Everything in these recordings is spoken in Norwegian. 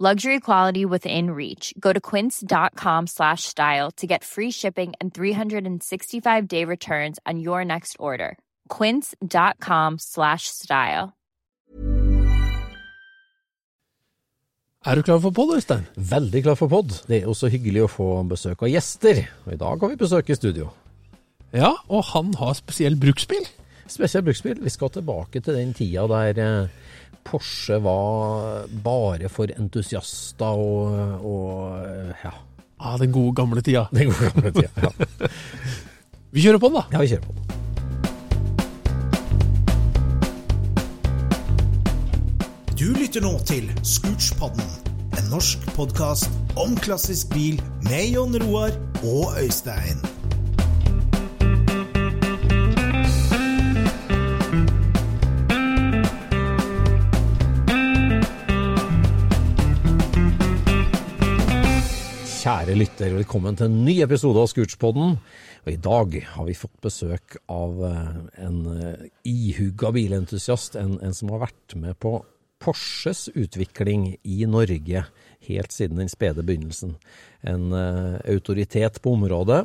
Luxury quality within reach. Go to quince.com slash style to get free shipping and 365-day returns on your next order. quince.com slash style. Er du klar for pod, Øystein? Veldig klar for pod. Det er jo så hyggelig å få besøk av gjester. Og i dag har vi besøk i studio. Ja, og han har spesiell bruksbil. Spesiell bruksbil. Vi skal tilbake til den tida der eh, Porsche var bare for entusiaster og, og ja. Ah, den gode gamle tida. Den gode gamle tida. Ja. Vi kjører på den, da. ja, vi kjører på. Du lytter nå til Scootspodden, en norsk podkast om klassisk bil med Jon Roar og Øystein. Kjære lytter, velkommen til en ny episode av Scootspodden. Og I dag har vi fått besøk av eh, en eh, ihugga bilentusiast. En, en som har vært med på Porsches utvikling i Norge helt siden den spede begynnelsen. En uh, autoritet på området.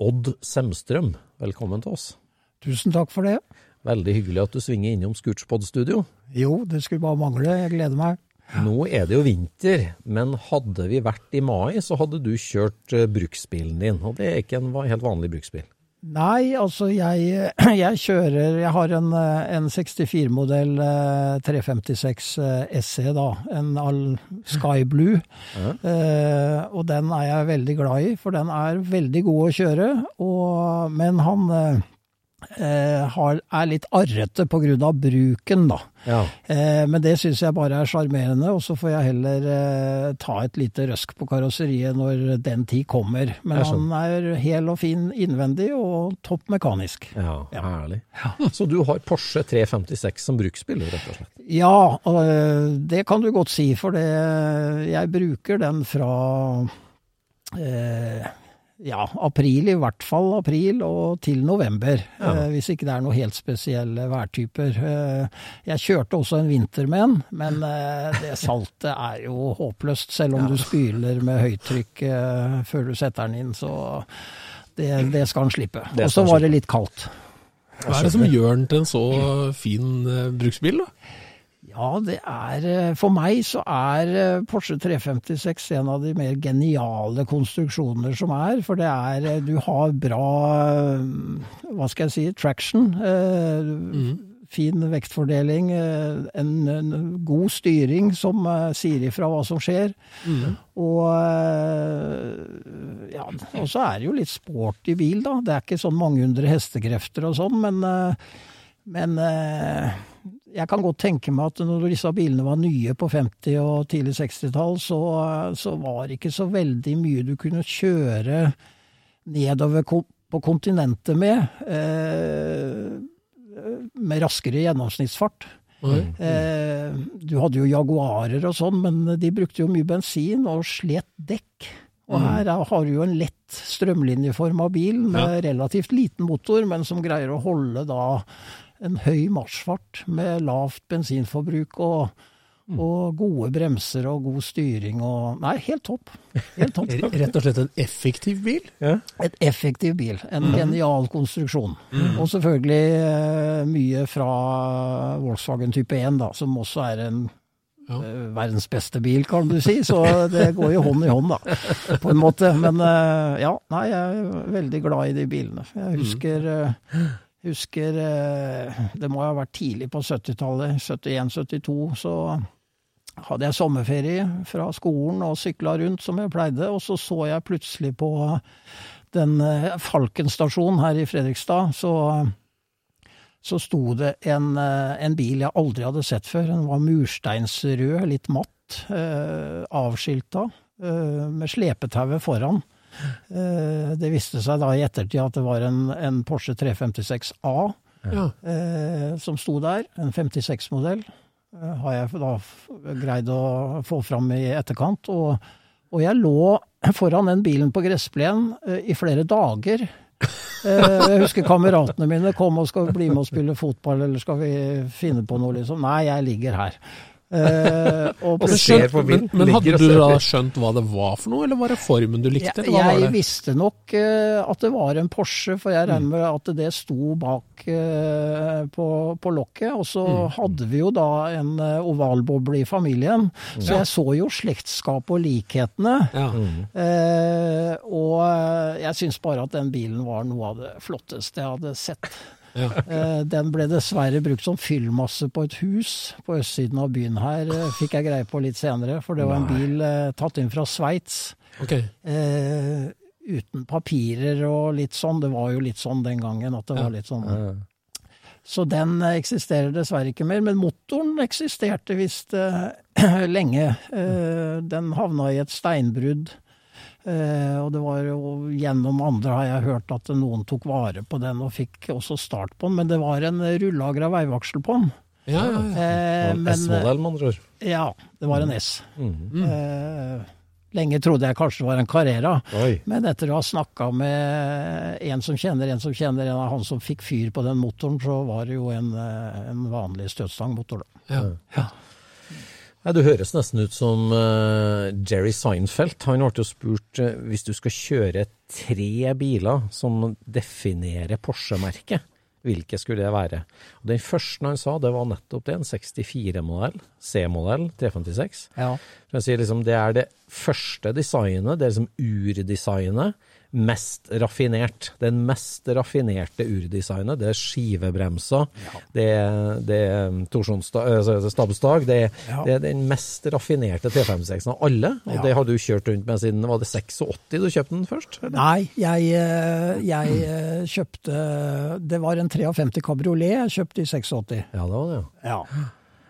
Odd Semstrøm, velkommen til oss. Tusen takk for det. Veldig hyggelig at du svinger innom Scootspod-studio. Jo, det skulle bare mangle. Jeg gleder meg. Nå er det jo vinter, men hadde vi vært i mai, så hadde du kjørt eh, bruksbilen din. Og det er ikke en helt vanlig bruksbil. Nei, altså jeg, jeg kjører Jeg har en, eh, en 64-modell 356 eh, SE, da. En all Sky Blue. Eh, og den er jeg veldig glad i, for den er veldig god å kjøre. Og, men han eh, er litt arrete av bruken, da. Ja. Eh, men det syns jeg bare er sjarmerende, og så får jeg heller eh, ta et lite røsk på karosseriet når den tid kommer. Men han er hel og fin innvendig og topp mekanisk. Ja, herlig. Så du har Porsche 356 som bruksbil, rett og slett? Ja, eh, det kan du godt si, for det, jeg bruker den fra eh, ja, april, i hvert fall april, og til november. Ja. Eh, hvis ikke det er noe helt spesielle værtyper. Eh, jeg kjørte også en vinter med den, men eh, det saltet er jo håpløst. Selv om du spyler med høytrykk eh, før du setter den inn, så det, det skal den slippe. Og så var det litt kaldt. Hva er det som gjør den til en så fin eh, bruksbil, da? Ja, det er eh, For meg så er eh, Porsche 356 en av de mer geniale konstruksjoner som er. For det er eh, Du har bra Hva skal jeg si traction. eh, Fin vektfordeling. En, en god styring som sier ifra hva som skjer. Og eh, ja, og så er det jo litt sporty bil, da. Det er ikke sånn mange hundre hestekrefter og sånn, men, men eh, jeg kan godt tenke meg at når disse bilene var nye på 50- og tidlig 60-tall, så, så var det ikke så veldig mye du kunne kjøre nedover på kontinentet med, eh, med raskere gjennomsnittsfart. Eh, du hadde jo Jaguarer og sånn, men de brukte jo mye bensin og slet dekk. Og her er- har du jo en lett strømlinjeforma bil med relativt liten motor, men som greier å holde da en høy marsjfart med lavt bensinforbruk og, og gode bremser og god styring og Nei, helt topp. Helt topp. Rett og slett en effektiv bil? Et effektiv bil. En genial konstruksjon. Og selvfølgelig eh, mye fra Volkswagen type 1, da, som også er en ja. verdens beste bil, kan du si. Så det går jo hånd i hånd, da, på en måte. Men eh, ja, nei, jeg er veldig glad i de bilene. Jeg husker, eh, husker eh, Det må ha vært tidlig på 70-tallet, 71-72, så hadde jeg sommerferie fra skolen og sykla rundt som jeg pleide, og så så jeg plutselig på den eh, Falken stasjon her i Fredrikstad, så så sto det en, eh, en bil jeg aldri hadde sett før. Den var mursteinsrød, litt matt, eh, avskilta, eh, med slepetauet foran. Eh, det viste seg da i ettertid at det var en, en Porsche 356 A Ja. eh, som sto der. En 56-modell. Eh, har jeg da greid å få fram i etterkant. Og, og jeg lå foran den bilen på gressplen eh, i flere dager. Jeg husker kameratene mine kom og skal bli med og spille fotball, eller skal vi finne på noe, liksom. Nei, jeg ligger her. Eh, og Og skjønt, Men, men hadde du da skjønt hva det var for noe, eller var det formen du likte? jeg, eller hva var jeg det? visste nok uh, at det var en Porsche, for jeg Mm. regner med at det sto bak uh, på, på lokket. Og så Mm. hadde vi jo da en uh, ovalboble i familien, så jeg så jo slektskapet og likhetene. Ja. Eh, og jeg syns bare at den bilen var noe av det flotteste jeg hadde sett. Ja. Eh, den ble dessverre brukt som fyllmasse på et hus på østsiden av byen her, eh, fikk jeg greie på litt senere. For det var en bil eh, tatt inn fra Sveits. Ok. Eh, uten papirer og litt sånn. Det var jo litt sånn den gangen at det var litt sånn. Så den eksisterer dessverre ikke mer. Men motoren eksisterte visst lenge. Eh, den havna i et steinbrudd. Eh, og det var jo gjennom andre har jeg hørt at noen tok vare på den og fikk også start på den. Men det var en rullagra veivaksel på den. Ja, ja, ja. Eh, S-modell, med andre ord. ja, det var en S. Mhm. Eh, lenge trodde jeg kanskje det var en Carrera. Oi. Men etter å ha snakka med en som kjenner en som kjenner en av han som fikk fyr på den motoren, så var det jo en, eh, en vanlig støtstangmotor, da. ja. Ja, du høres nesten ut som uh, Jerry Seinfeld. Han ble jo spurt uh, hvis du skal kjøre tre biler som definerer Porsche-merket, hvilke skulle det være? Og Den første han sa, det var nettopp det, en 64-modell, C-modell 356. Ja. Jeg sier liksom, Det er det første designet, det er liksom urdesignet, mest raffinert. Den mest raffinerte urdesignet, det er skivebremser, det, er- det er torsjonsdag, altså det, Ja. det er den mest raffinerte T56-en av alle. Og Ja. det har du kjørt rundt med siden var det 86 du kjøpte den først? eller? Nei, jeg, eh, jeg eh, kjøpte Det var en 53 kabriolet jeg kjøpte i 86. Ja, det var det, ja.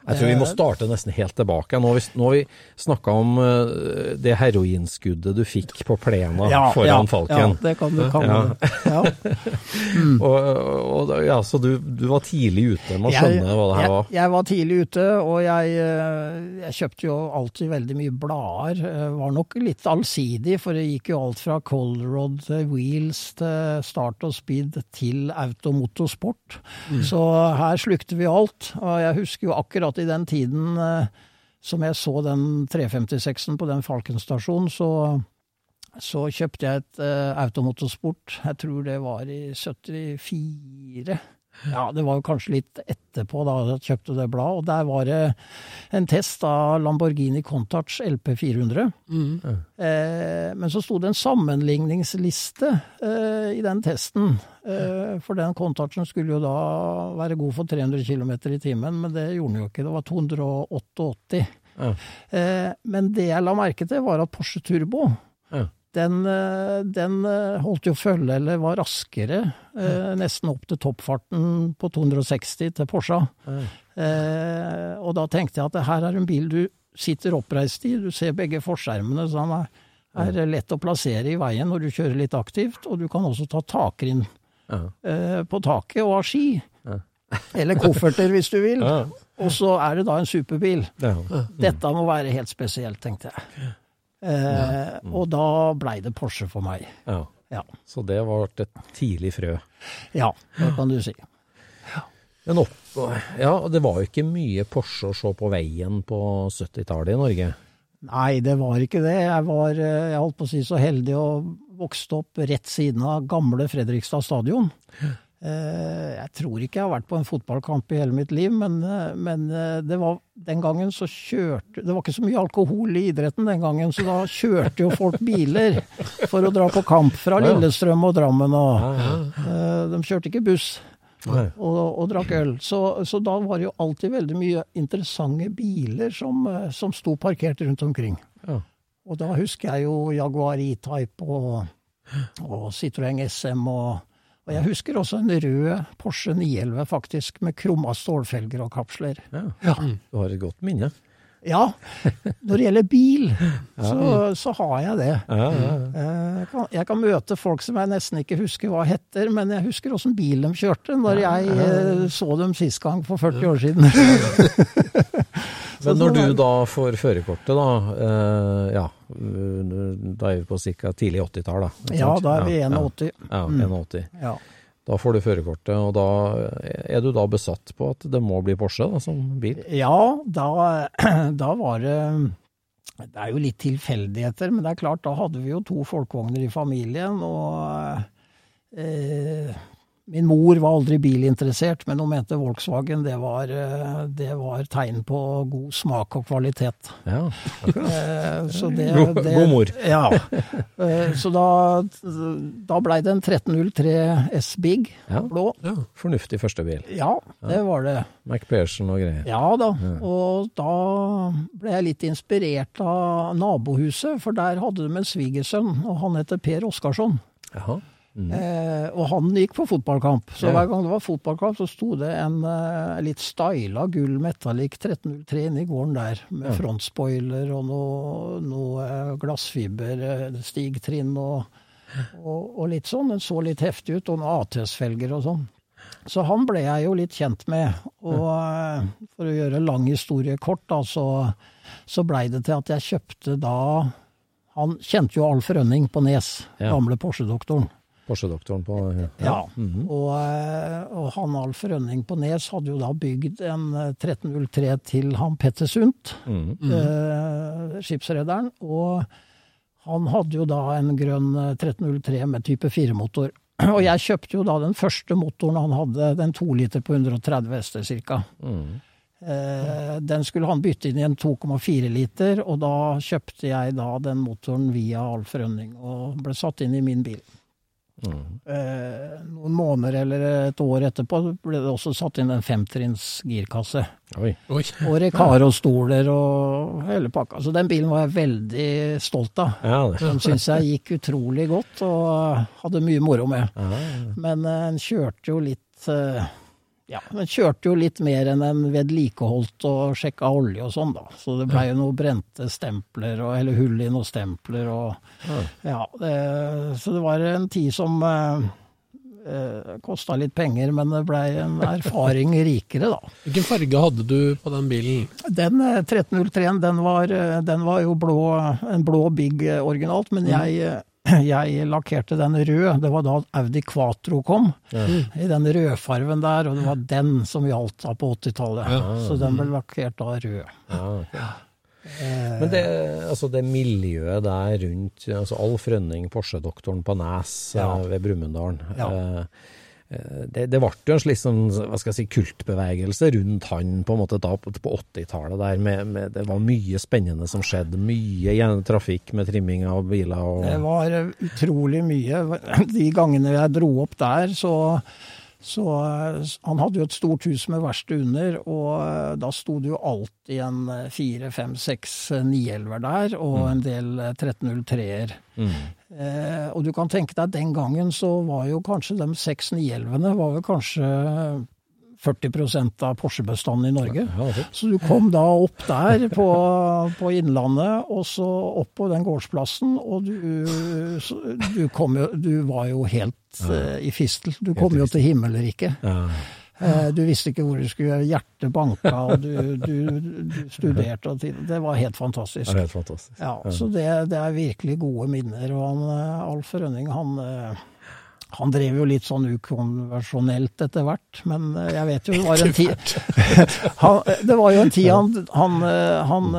Ja. Jeg tror vi må Eh, starte nesten helt tilbake. Nå har vi, nå har vi snakka om eh, det heroinskuddet du fikk på plena foran Falken. Ja, det kan du kalle det. Ja. Og, og, ja, så du, du var tidlig ute med å skjønne hva det her var? Jeg, jeg var tidlig ute, og jeg, eh, jeg kjøpte jo alltid veldig mye blader. Var nok litt allsidig, for det gikk jo alt fra Colrod til Wheels til Start og Speed til Automotorsport. Så her slukte vi alt. Og jeg husker jo akkurat i den tiden eh, som jeg så den 356-en på den Falken-stasjonen, så så kjøpte jeg et uh, automotorsport, jeg tror det var i 74. Ja, det var jo kanskje litt etterpå da jeg kjøpte det bladet, og der var det en test av Lamborghini Contarch LP 400. Mm. Eh, men så sto det en sammenligningsliste eh, i den testen, eh, for den Contarchen skulle jo da være god for 300 km i timen, men det gjorde den jo ikke, det var 288. Mm. Eh, men det jeg la merke til var at Porsche Turbo. Den, eh, den eh, holdt jo følge, eller var raskere, eh, nesten opp til toppfarten på 260 til Porsche. Eh, og da tenkte jeg at her er en bil du sitter oppreist i, du ser begge forskjermene, så han er, er lett å plassere i veien når du kjører litt aktivt, og du kan også ta takrinn Ja. eh, på taket og ha ski. Eller kofferter, hvis du vil. Og så er det da en superbil. Ja. Dette må være helt spesielt, tenkte jeg. Eh, og da blei det Porsche for meg. Ja. Ja. Så det var et tidlig frø. ja, det kan du si. Men opp, ja, det var jo ikke mye Porsche å se på veien på 70-tallet i Norge. Nei, det var ikke det. Jeg var eh, jeg holdt på å si så heldig å vokste opp rett siden av gamle Fredrikstad stadion. Eh, Jeg tror ikke jeg har vært på en fotballkamp i hele mitt liv, men, eh, men eh, det var, den gangen så kjørte Det var ikke så mye alkohol i idretten den gangen, så da kjørte jo folk biler for å dra på kamp fra. Lillestrøm og Drammen og De kjørte ikke buss og, og drakk øl. Så, så da var det jo alltid veldig mye interessante biler som, som sto parkert rundt omkring. Og da husker jeg jo Jaguar E-Type og, og Citroën SM og, og jeg husker også en rød Porsche 911 faktisk, med krumma stålfelger og kapsler. Ja. Ja. Du har et godt minne. ja. Når det gjelder bil, så, så har jeg det. Ja, ja, ja. Eh, Jeg kan, jeg kan møte folk som jeg nesten ikke husker hva heter, men jeg husker åssen bil de kjørte når jeg eh, så dem sist gang for 40 år siden. Men når du da får førerkortet, da eh, Ja, da er vi på ca. tidlig 80-tall, da. Ja, da er vi Ja, 81. Ja, 81. Ja. Da får du førerkortet, og da er du da besatt på at det må bli Porsche da, som bil? Ja, da, da var det Det er jo litt tilfeldigheter, men det er klart, da hadde vi jo to folkevogner i familien, og eh, Min mor var aldri bilinteressert, men hun mente Volkswagen det var, eh, det var tegn på god smak og kvalitet. Ja. Eh, så det, God- det, god mor. Ja. Eh, Så da, da blei det en 1303 S Big, Ja. blå. Ja. Fornuftig første bil. Ja, det var det. McPherson og greier. Ja da, og da ble jeg litt inspirert av nabohuset, for der hadde de en svigersønn, og han heter Per Oskarsson. Jaha. Mm. Eh, og han gikk på fotballkamp, så Ja. hver gang det var fotballkamp, så sto det en eh, litt styla gull metallic 1303 inne i gården der, med Ja. frontspoiler og noe, noe glassfiberstigtrinn glassfiber, eh, og, og, og litt sånn. Den så litt heftig ut, og noen ATS-felger og sånn. Så han ble jeg jo litt kjent med. Og eh, for å gjøre lang historie kort, da, så, så blei det til at jeg kjøpte da Han kjente jo Alf Rønning på Nes, Ja. gamle Porsche-doktoren. Porsche-doktoren på Ja. ja. Og, -hmm. og han Alf Rønning på Nes hadde jo da bygd en eh, 1303 til han Petter Sundt, Mhm. eh, skipsrederen. Og han hadde jo da en grønn eh, 1303 med type 4-motor. Og jeg kjøpte jo da den første motoren han hadde, den 2 liter på 130 hester ca. Mhm. Eh, den skulle han bytte inn i en 2,4 liter, og da kjøpte jeg da den motoren via Alf Rønning, og ble satt inn i min bil. Eh, noen måneder eller et år etterpå ble det også satt inn en femtrinns girkasse. Oi. Oi. Og Recaro-stoler og hele pakka. Så den bilen var jeg veldig stolt av. Ja. Den syns jeg gikk utrolig godt, og hadde mye moro med. Ja, Men eh, den kjørte jo litt eh, ja, men kjørte jo litt mer enn en vedlikeholdt og sjekka olje og sånn, da. Så det blei jo noen brente stempler, og, eller hull i noen stempler og Ja. Det, så det var en tid som eh, eh, kosta litt penger, men det blei en erfaring rikere, da. Hvilken farge hadde du på den bilen? Den eh, 1303-en, den var, eh, den var jo blå, en blå Big eh, originalt, men jeg, eh, jeg lakkerte den rød. Det var da Audi Quatro kom, i den rødfarven der, og det var den som gjaldt da på 80-tallet. Så den ble lakkert da rød. ja. Men det, altså det miljøet der rundt altså Alf Rønning, Porsche-doktoren på Nes Ja. eh, ved Brumunddal Ja. eh, eh, det, det ble jo en slik sånn, hva skal jeg si, kultbevegelse rundt han på en måte da på, på 80-tallet der. Med, med, det var mye spennende som skjedde. Mye trafikk med trimming av biler. Og, Det var eh, utrolig mye. De gangene jeg dro opp der, så, så eh, Han hadde jo et stort hus med verksted under, og eh, da sto det jo alltid en eh, fire, fem, seks 911-er der, og en del eh, 1303-er. Mm. Eh, og du kan tenke deg, den gangen så var jo kanskje de seks 911-ene var vel kanskje 40% av Porsche-bestanden i Norge. Så du kom da opp der på, på Innlandet, og så opp på den gårdsplassen, og du, du, kom jo, du var jo helt eh, i fistel. Du kom jo til himmelriket. ja. Uh, du visste ikke hvor du skulle gjøre. Hjertet banka, og du, du, du studerte. Og det var helt fantastisk. Ja, helt fantastisk. Ja, så det, det er virkelig gode minner. Og han, eh, Alf Rønning, han, han drev jo litt sånn ukonvensjonelt etter hvert, men jeg vet jo det var en tid han, Det var jo en tid han, han, han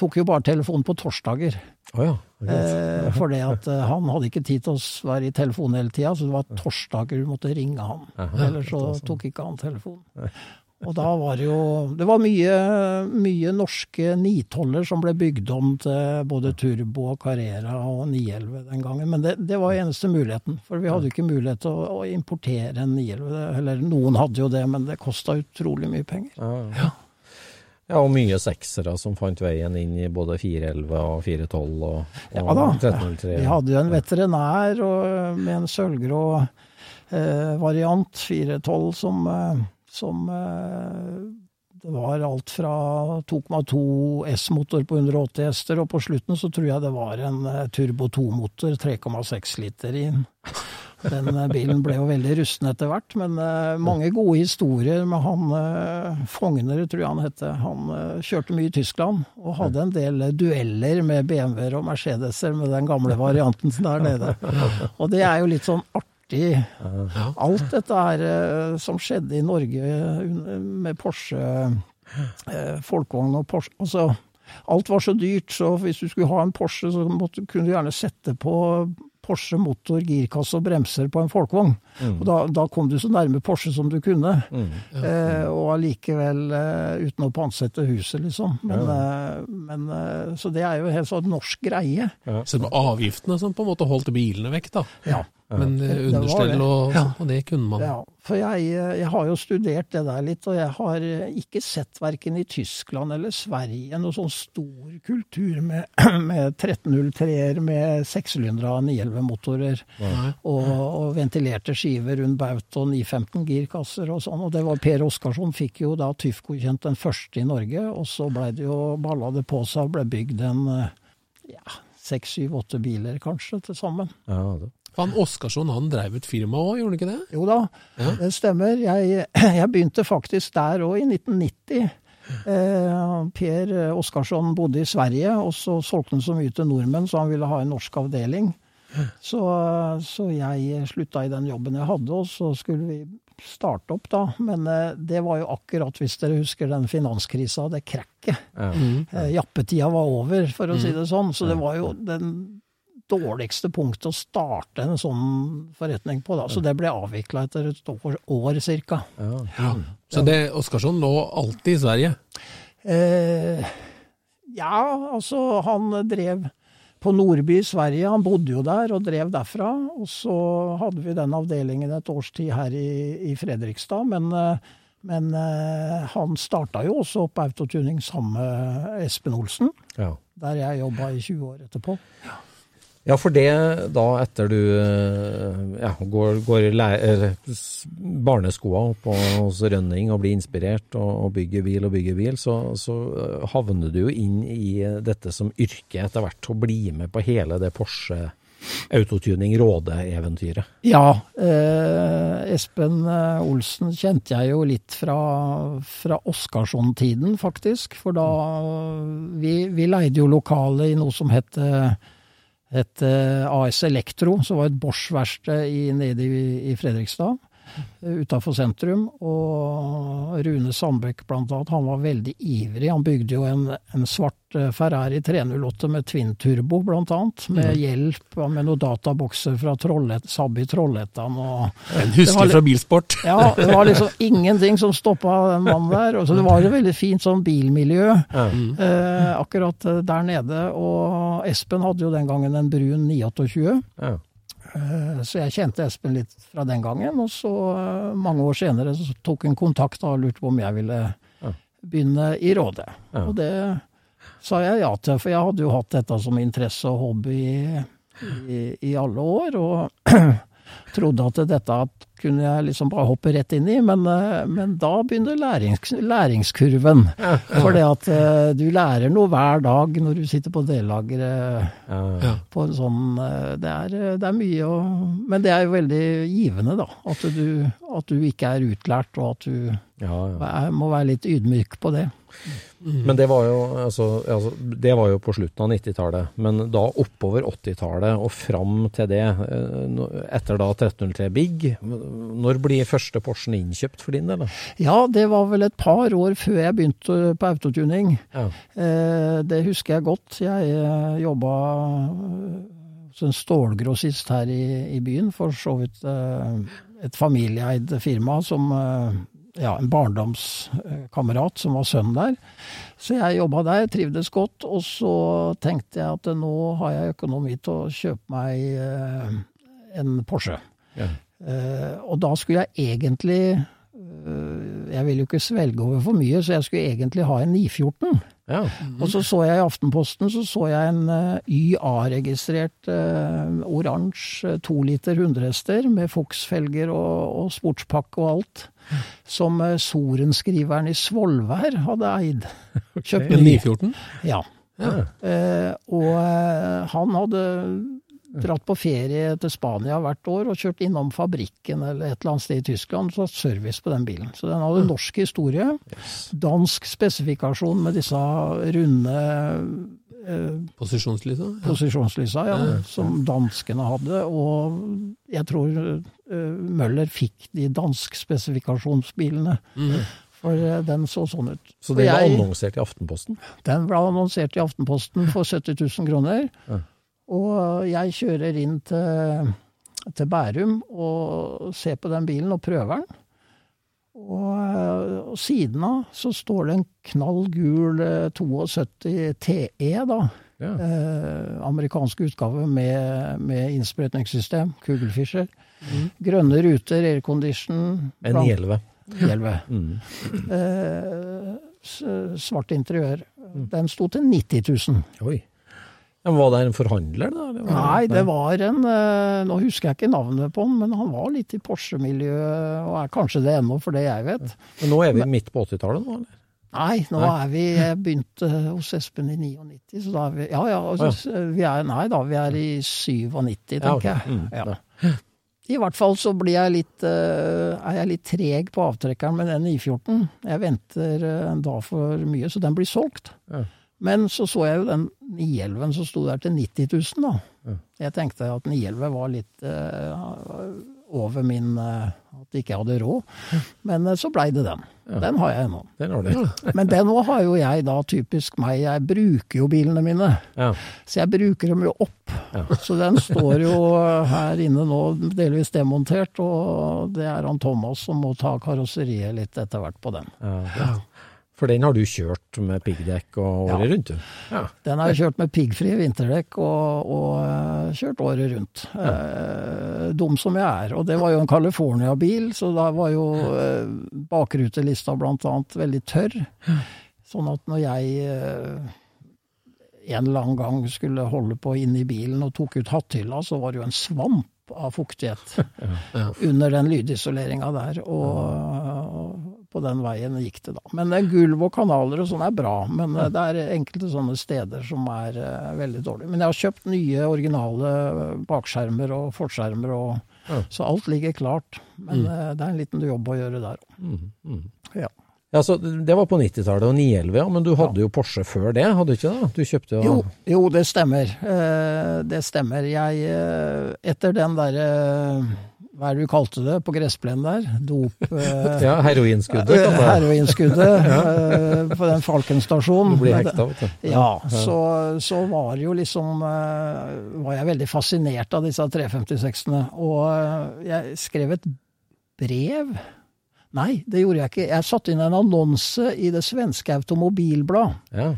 tok jo bare telefonen på torsdager. Oh, ja. Eh, for det at eh, han hadde ikke tid til å være i telefonen hele tida, så det var torsdager du måtte ringe han. Ellers så tok ikke han telefonen. Og da var det jo Det var mye, mye norske 912-er som ble bygd om til både Turbo og Carrera og 911 den gangen. Men det, det var eneste muligheten. For vi hadde jo ikke mulighet til å, å importere en 911. Eller noen hadde jo det, men det kosta utrolig mye penger. Ja. Ja, og mye seksere som fant veien inn i både 411 og 412 og, og Ja da. 1303. Vi hadde jo en veterinær og, med en sølvgrå eh, variant, 412, som, eh, som eh, Det var alt fra 2,2 S-motor på 180 hester, og på slutten så tror jeg det var en eh, Turbo 2-motor, 3,6 liter i den. Eh, bilen ble jo veldig rusten etter hvert, men eh, mange gode historier med han eh, Fogner, tror jeg han hette. Han kjørte mye i Tyskland og hadde en del dueller med BMW-er og Mercedeser med den gamle varianten der nede. Og det er jo litt sånn artig. Alt dette her som skjedde i Norge med Porsche, folkevogn og Porsche altså, Alt var så dyrt, så hvis du skulle ha en Porsche, så måtte, kunne du gjerne sette på Porsche motor, girkasse og bremser på en folkevogn. Og da, da kom du så nærme Porsche som du kunne. Eh, og allikevel eh, uten å pantsette huset, liksom. Men, eh, men, eh, så det er jo helt sånn norsk greie. Så det var avgiftene som på en måte holdt bilene vekk, da. Ja. Men eh, understell det. og, Ja. og det kunne man. Ja, for jeg, eh, jeg har jo studert det der litt, og jeg har eh, ikke sett verken i Tyskland eller Sverige noe sånn stor kultur med, med 1303-er med sekssylindere 911-motorer Nei. og, og ventilerte skiver rundt baut og 915 girkasser og sånn. Og det var Per Oskarsson fikk jo da TÜV-godkjent den første i Norge, og så blei det jo balla det på seg og ble bygd en ja, seks, syv, åtte biler kanskje til sammen. Ja, det. Han Oskarsson han drev et firma òg, gjorde han ikke det? Jo da, Ja. det stemmer. Jeg, jeg begynte faktisk der òg, i 1990. Eh, per Oskarsson bodde i Sverige, og så solgte han så mye til nordmenn, så han ville ha en norsk avdeling. Så, så jeg slutta i den jobben jeg hadde, og så skulle vi starte opp, da. Men eh, det var jo akkurat, hvis dere husker den finanskrisa, det krekket. Ja. Eh, Jappetida var over, for å si det sånn. Så det var jo den dårligste punktet å starte en sånn forretning på. da. Så det ble avvikla etter et år, år cirka. Ja. Så det Oskarsson lå alltid i Sverige? Eh, ja, altså han drev på Nordby i Sverige. Han bodde jo der og drev derfra. Og så hadde vi den avdelingen et års tid her i, i Fredrikstad. Men, eh, men eh, han starta jo også opp autotuning sammen med Espen Olsen, Ja. der jeg jobba i 20 år etterpå. Ja, for det da etter du eh, ja, går, går i læ- eller s- barneskoa opp hos Rønning og blir inspirert og, og bygger bil og bygger bil, så, så eh, havner du jo inn i dette som yrke etter hvert, og blir med på hele det Porsche autotuning Råde-eventyret. Ja, eh, Espen eh, Olsen kjente jeg jo litt fra, fra Oskarsson-tiden, faktisk. For da vi, vi leide jo lokale i noe som het, het eh, AS Elektro, som var et Bosch-verksted nede i, i Fredrikstad. Utafor sentrum. Og Rune Sandbekk blant annet, han var veldig ivrig. Han bygde jo en, en svart eh, Ferrari 308 med twin turbo, blant annet. Med hjelp med noen databokser fra Trollhet, Saab Trollhättan. En var husker fra bilsport. ja, det var liksom ingenting som stoppa den mannen der. Så det var jo veldig fint sånn bilmiljø eh, akkurat eh, der nede. Og Espen hadde jo den gangen en brun 928. Ja. Eh, Så jeg kjente Espen litt fra den gangen. Og så eh, mange år senere så tok han kontakt og lurte på om jeg ville begynne i Råde. Ja. Og det sa jeg ja til, for jeg hadde jo hatt dette som interesse og hobby i, i, i alle år. Og trodde at dette kunne jeg liksom bare hoppe rett inn i, men, eh, men da begynner lærings, læringskurven. For det at eh, du lærer noe hver dag når du sitter på delageret Ja. Ja. på en sånn eh, det er, det er mye å Men det er jo veldig givende, da. At du, at du ikke er utlært, og at du Ja, ja. er, må være litt ydmyk på det. Men det var jo altså, altså, det var jo på slutten av 90-tallet. Men da oppover 80-tallet og fram til det, eh, etter da 1303 Big, når blir første Porschen innkjøpt for din del? Ja, det var vel et par år før jeg begynte på autotuning. Ja. Eh, det husker jeg godt. Jeg jobba hos en stålgrossist her i, i byen, for så vidt eh, et familieeid firma som ja, en barndomskamerat som var sønn der. Så jeg jobba der, trivdes godt. Og så tenkte jeg at nå har jeg økonomi til å kjøpe meg eh, en Porsche. Ja. Eh, og da skulle jeg egentlig eh, Jeg ville jo ikke svelge over for mye, så jeg skulle egentlig ha en 914. Ja. Og så så jeg i Aftenposten så så jeg en eh, YA-registrert uh, oransje to liter 100 med Fox-felger og, og sportspakke og alt, som uh, sorenskriveren i Svolvær hadde eid. Kjøpt En ny. 914? Ja. Eh, og eh, han hadde dratt på ferie til Spania hvert år og kjørt innom fabrikken eller et eller annet sted i Tyskland og hatt service på den bilen. Så den hadde norsk historie. Dansk spesifikasjon med disse runde eh, Posisjonslysa? Ja. posisjonslysa ja, som danskene hadde. Og jeg tror eh, Møller fikk de dansk-spesifikasjonsbilene. For eh, den så sånn ut. Så den ble annonsert i Aftenposten? den ble annonsert i Aftenposten for 70 000 kroner. Ja. Og jeg kjører inn til, til Bærum og ser på den bilen og prøver den. Og, eh, og siden av så står det en knall gul eh, 72 TE, da. Ja. Eh, amerikansk utgave med, med innsprøytningssystem, Kugelfischer. Grønne ruter, aircondition. En 911. 911. Mm. Eh, svart interiør. Den sto til 90 000. Oi. Men var det en forhandler, da? Det Nei, det var en eh, Nå husker jeg ikke navnet på han, men han var litt i Porsche-miljøet, og er kanskje det ennå, for det jeg vet. Men nå er vi midt på 80-tallet, nå? eller? Nei, nå er vi Jeg begynte hos Espen i 99, så da er vi Ja ja, altså, vi er Nei da, vi er i 97, tenker Ja, okay. jeg. Mm, Ja. I hvert fall så blir jeg litt, eh, er jeg litt treg på avtrekkeren med den I14. Jeg venter eh, en dag for mye, så den blir solgt. Ja. Men så så jeg jo den 911 som sto der til 90 000, da. Jeg tenkte at 911 var litt uh, over min uh, At ikke jeg hadde råd. Men uh, så blei det den. Den har jeg ennå. Den har du. Men den òg har jo jeg da, typisk meg, jeg bruker jo bilene mine. Ja. Så jeg bruker dem jo opp. Så den står jo her inne nå delvis demontert, og det er han Thomas som må ta karosseriet litt etter hvert på den. Ja. For den har du kjørt med piggdekk og Ja. året rundt, du? Ja. Den har jeg kjørt med piggfrie vinterdekk og, og eh, kjørt året rundt. Eh, dum som jeg er. Og det var jo en California-bil, så da var jo eh, bakrutelista blant annet veldig tørr. Sånn at når jeg eh, en eller annen gang skulle holde på inne i bilen og tok ut hatthylla, så var det jo en svamp av fuktighet under den lydisoleringa der. Og på den veien gikk det, da. Men eh, gulv og kanaler og sånn er bra. Men eh, det er enkelte sånne steder som er eh, veldig dårlige. Men jeg har kjøpt nye, originale bakskjermer og forskjermer, og, så alt ligger klart. Men eh, det er en liten jobb å gjøre der òg. Ja. Ja, så Det var på 90-tallet og 911, ja, men du hadde jo Porsche før det, hadde du ikke det? Du kjøpte jo Jo, jo, det stemmer. Eh, det stemmer. Jeg, eh, etter den derre Hva er det du kalte det på gressplenen der? Dop... eh, Ja, heroinskuddet. Eh, det- Heroinskuddet eh, på den Falken stasjon. Du blir hekta, vet du. Ja, så, så var det jo liksom eh, Var jeg veldig fascinert av disse 356-ene. Og eh, jeg skrev et brev Nei, det gjorde jeg ikke. Jeg satte inn en annonse i det svenske automobilblad Ja,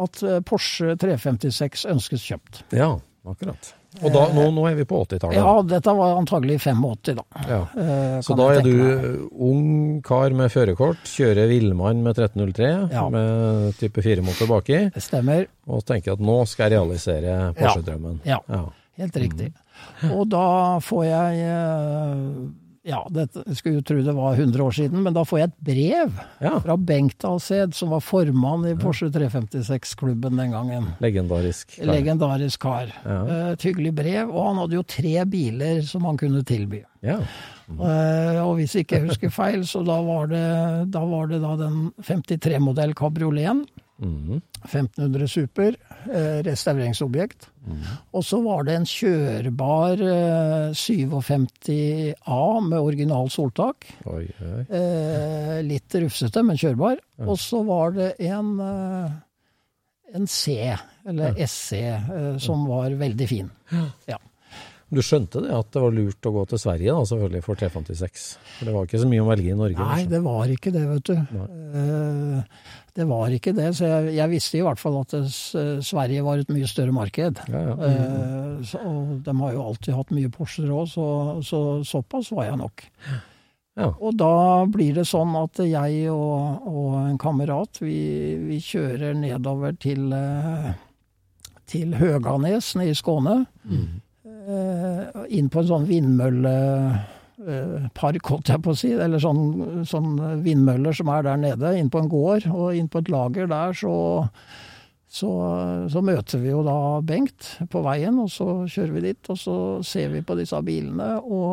at eh, Porsche 356 ønskes kjøpt. ja akkurat. Og da, nå, nå er vi på 80-tallet. Ja, dette var antagelig 85, da. Ja. Eh, Så da er du meg. ung kar med førerkort, kjører villmann med 1303 Ja. med type 4-motor baki, Det stemmer. og tenker at nå skal jeg realisere Porsche-drømmen. Ja. Ja. Helt riktig. Og da får jeg eh, Ja, dette, jeg skulle jo tro det var 100 år siden, men da får jeg et brev Ja. fra Bengt Alsed, som var formann i Porsche 356-klubben den gangen. Legendarisk. kar. Legendarisk kar. Ja. Eh, Et hyggelig brev, og han hadde jo tre biler som han kunne tilby. Ja. Eh, og hvis ikke jeg husker feil, så da var det da, var det da den 53-modell kabrioleten. Mm. 1500 Super, eh, restaureringsobjekt. Og så var det en kjørbar eh, 57A med original soltak. Oi, oi. Eh, litt rufsete, men kjørbar. Og så var det en, eh, en C, eller SC, eh, som var veldig fin. Ja. Du skjønte det at det var lurt å gå til Sverige da, selvfølgelig for 356? For det var ikke så mye å velge i Norge? Nei, det var ikke det, vet du. Eh, det var ikke det, så jeg, jeg visste i hvert fall at det, Sverige var et mye større marked. Ja, ja. Eh, så, og de har jo alltid hatt mye Porscher òg, så, så såpass var jeg nok. Ja. Og da blir det sånn at jeg og, og en kamerat, vi, vi kjører nedover til, eh, til Høganes nede i Skåne. Eh, inn på en sånn vindmøllepark, holdt jeg på å si. Eller sånn, sånn vindmøller som er der nede, inn på en gård. Og inn på et lager der så, så, så møter vi jo da Bengt på veien, og så kjører vi dit. Og så ser vi på disse bilene, og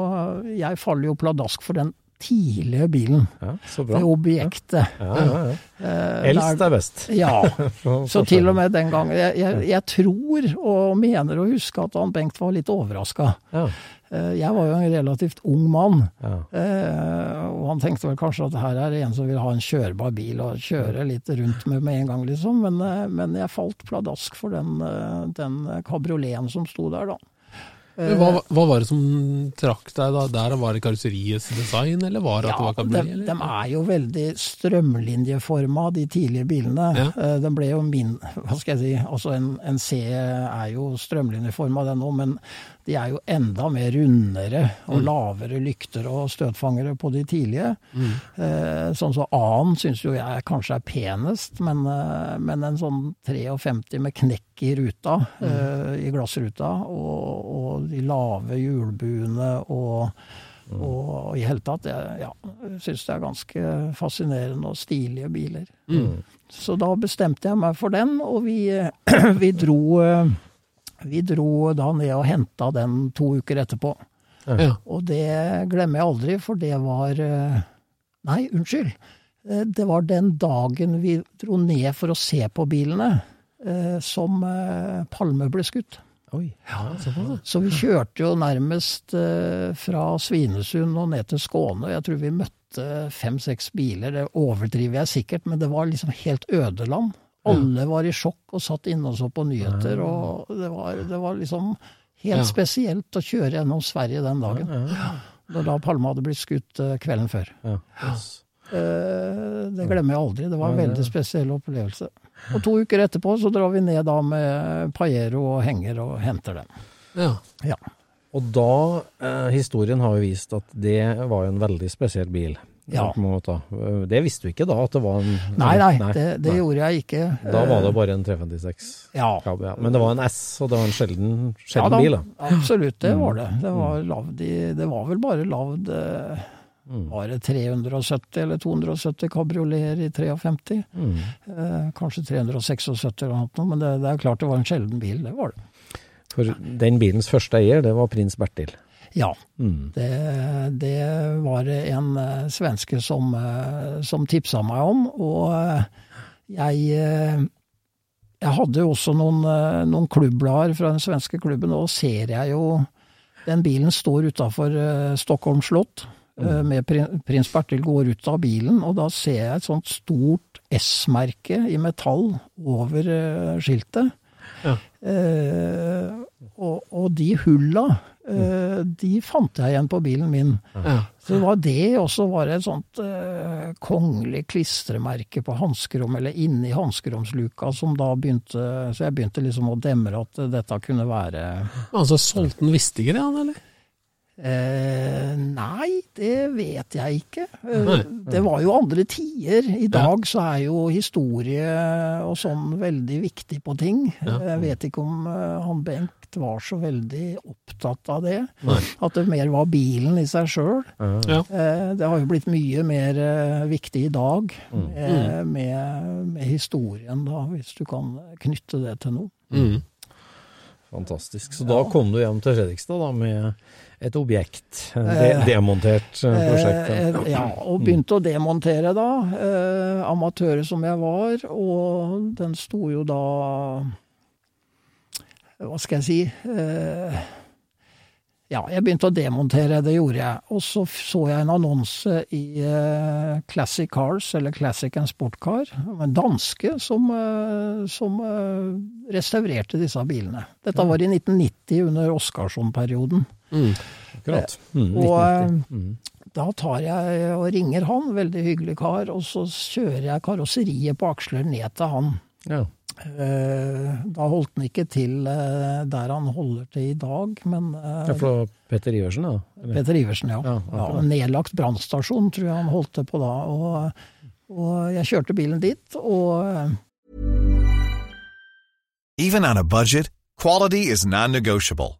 jeg faller jo pladask for den tidlige bilen. ja, så bra. Det objektet. Ja, ja, ja. ja. Eldst er best. Ja. Så- til og med den gangen Jeg, jeg, jeg tror og mener å huske at han Bengt var litt overraska. Ja, Jeg var jo en relativt ung mann, ja. eh, og han tenkte vel kanskje at her er det en som vil ha en kjørbar bil og kjøre litt rundt med med en gang, liksom. Men, eh, men jeg falt pladask for den, eh, den kabrioleten som sto der, da. Men Hva, hva var det som trakk deg da? Der Var det karosseriets design, eller var det at det var kabriolet? de, de er jo veldig strømlinjeforma, de tidlige bilene. Ja. Eh, Den ble jo min Hva skal jeg si Altså, en, en C er jo strømlinjeforma, den òg, men de er jo enda mer rundere og Mm. lavere lykter og støtfangere på de tidlige. Mm. Eh, sånn som A-en syns jo jeg kanskje er penest, men, eh, men en sånn 53 med knekk i ruta, Mm. eh, i glassruta, og, og de lave hjulbuene og og i hele tatt, jeg ja, syns det er ganske fascinerende og stilige biler. Mm. Så da bestemte jeg meg for den, og vi, vi dro eh, vi dro da ned og henta den to uker etterpå. Ja. Og det glemmer jeg aldri, for det var eh, Nei, unnskyld. Eh, Det var den dagen vi dro ned for å se på bilene, eh, som Palme ble skutt. Oi. Ja. Så vi kjørte jo nærmest fra Svinesund og ned til Skåne. Jeg tror vi møtte fem-seks biler. Det overdriver jeg sikkert, men det var liksom helt ødeland. Alle var i sjokk og satt inne og så på nyheter. Og det var, det var liksom helt spesielt å kjøre gjennom Sverige den dagen. Da Palme hadde blitt skutt eh, kvelden før. Ja. Eh, Det glemmer jeg aldri. Det var en veldig spesiell opplevelse. Og to uker etterpå så drar vi ned da med Pajero og henger og henter dem. Ja. Ja. Og da, eh, historien har jo vist at det var en veldig spesiell bil. Ja. Det visste du ikke da, at det var en Nei, nei, det, det nei. gjorde jeg ikke. Da var det bare en 356. Ja, ja. Men det var en S, og det var en sjelden, ja da, bil. da. absolutt, det var det. Det var, lavd i, det var vel bare lagd eh, Var det 370 eller 270 kabrioleter i 53? Mm. Eh, kanskje 376 eller noe, men det, det er klart det var en sjelden bil, det var det. For den bilens første eier, det var prins Bertil. Ja, Mm. det, det var en eh, svenske som, eh, som tipsa meg om, og eh, jeg jeg hadde jo også noen, noen klubblader fra den svenske klubben, og ser jeg jo den bilen står utafor Stockholm slott. Mm. Med prins Bertil går ut av bilen, og da ser jeg et sånt stort S-merke i metall over skiltet. Ja. Eh, og, og de hulla, de fant jeg igjen på bilen min. Ja. Så det var det, og så var det et sånt eh, kongelig klistremerke på hanskerom, eller inni hanskeromsluka, som da begynte Så jeg begynte liksom å demre at eh, dette kunne være Altså, solgte han Vistigere, han, eller? Eh, Nei, det vet jeg ikke. Eh, det var jo andre tider. I dag så er jo historie og sånn veldig viktig på ting. Jeg vet ikke om eh, han Bengt var så veldig opptatt av det. At det mer var bilen i seg sjøl. Eh, Det har jo blitt mye mer eh, viktig i dag Mm. eh, med, med historien, da, hvis du kan knytte det til noe. Mm. Fantastisk. Så da kom du hjem til Fredrikstad da med et objekt, de Eh, demontert eh, prosjekt. Eh, ja. eh, og begynte å demontere da, amatører som jeg var, og den sto jo da Hva skal jeg si Ja, jeg begynte å demontere, det gjorde jeg. Og så så jeg en annonse i Classic Cars, eller Classic and Sport Car, en danske som, som restaurerte disse bilene. Dette var i 1990, under Oscarsson-perioden. Akkurat. Mm, Og 1990. eh, da tar jeg og ringer han, veldig hyggelig kar, og så kjører jeg karosseriet på aksler ned til han. Ja. Eh, Da holdt han ikke til eh, der han holder til i dag, men eh, ja, for Petter Iversen, da? Eller? Peter Iversen, ja. Ja, ja nedlagt brannstasjon tror jeg han holdt til på da. Og, og jeg kjørte bilen dit, og eh, Even on a budget, quality is non-negotiable.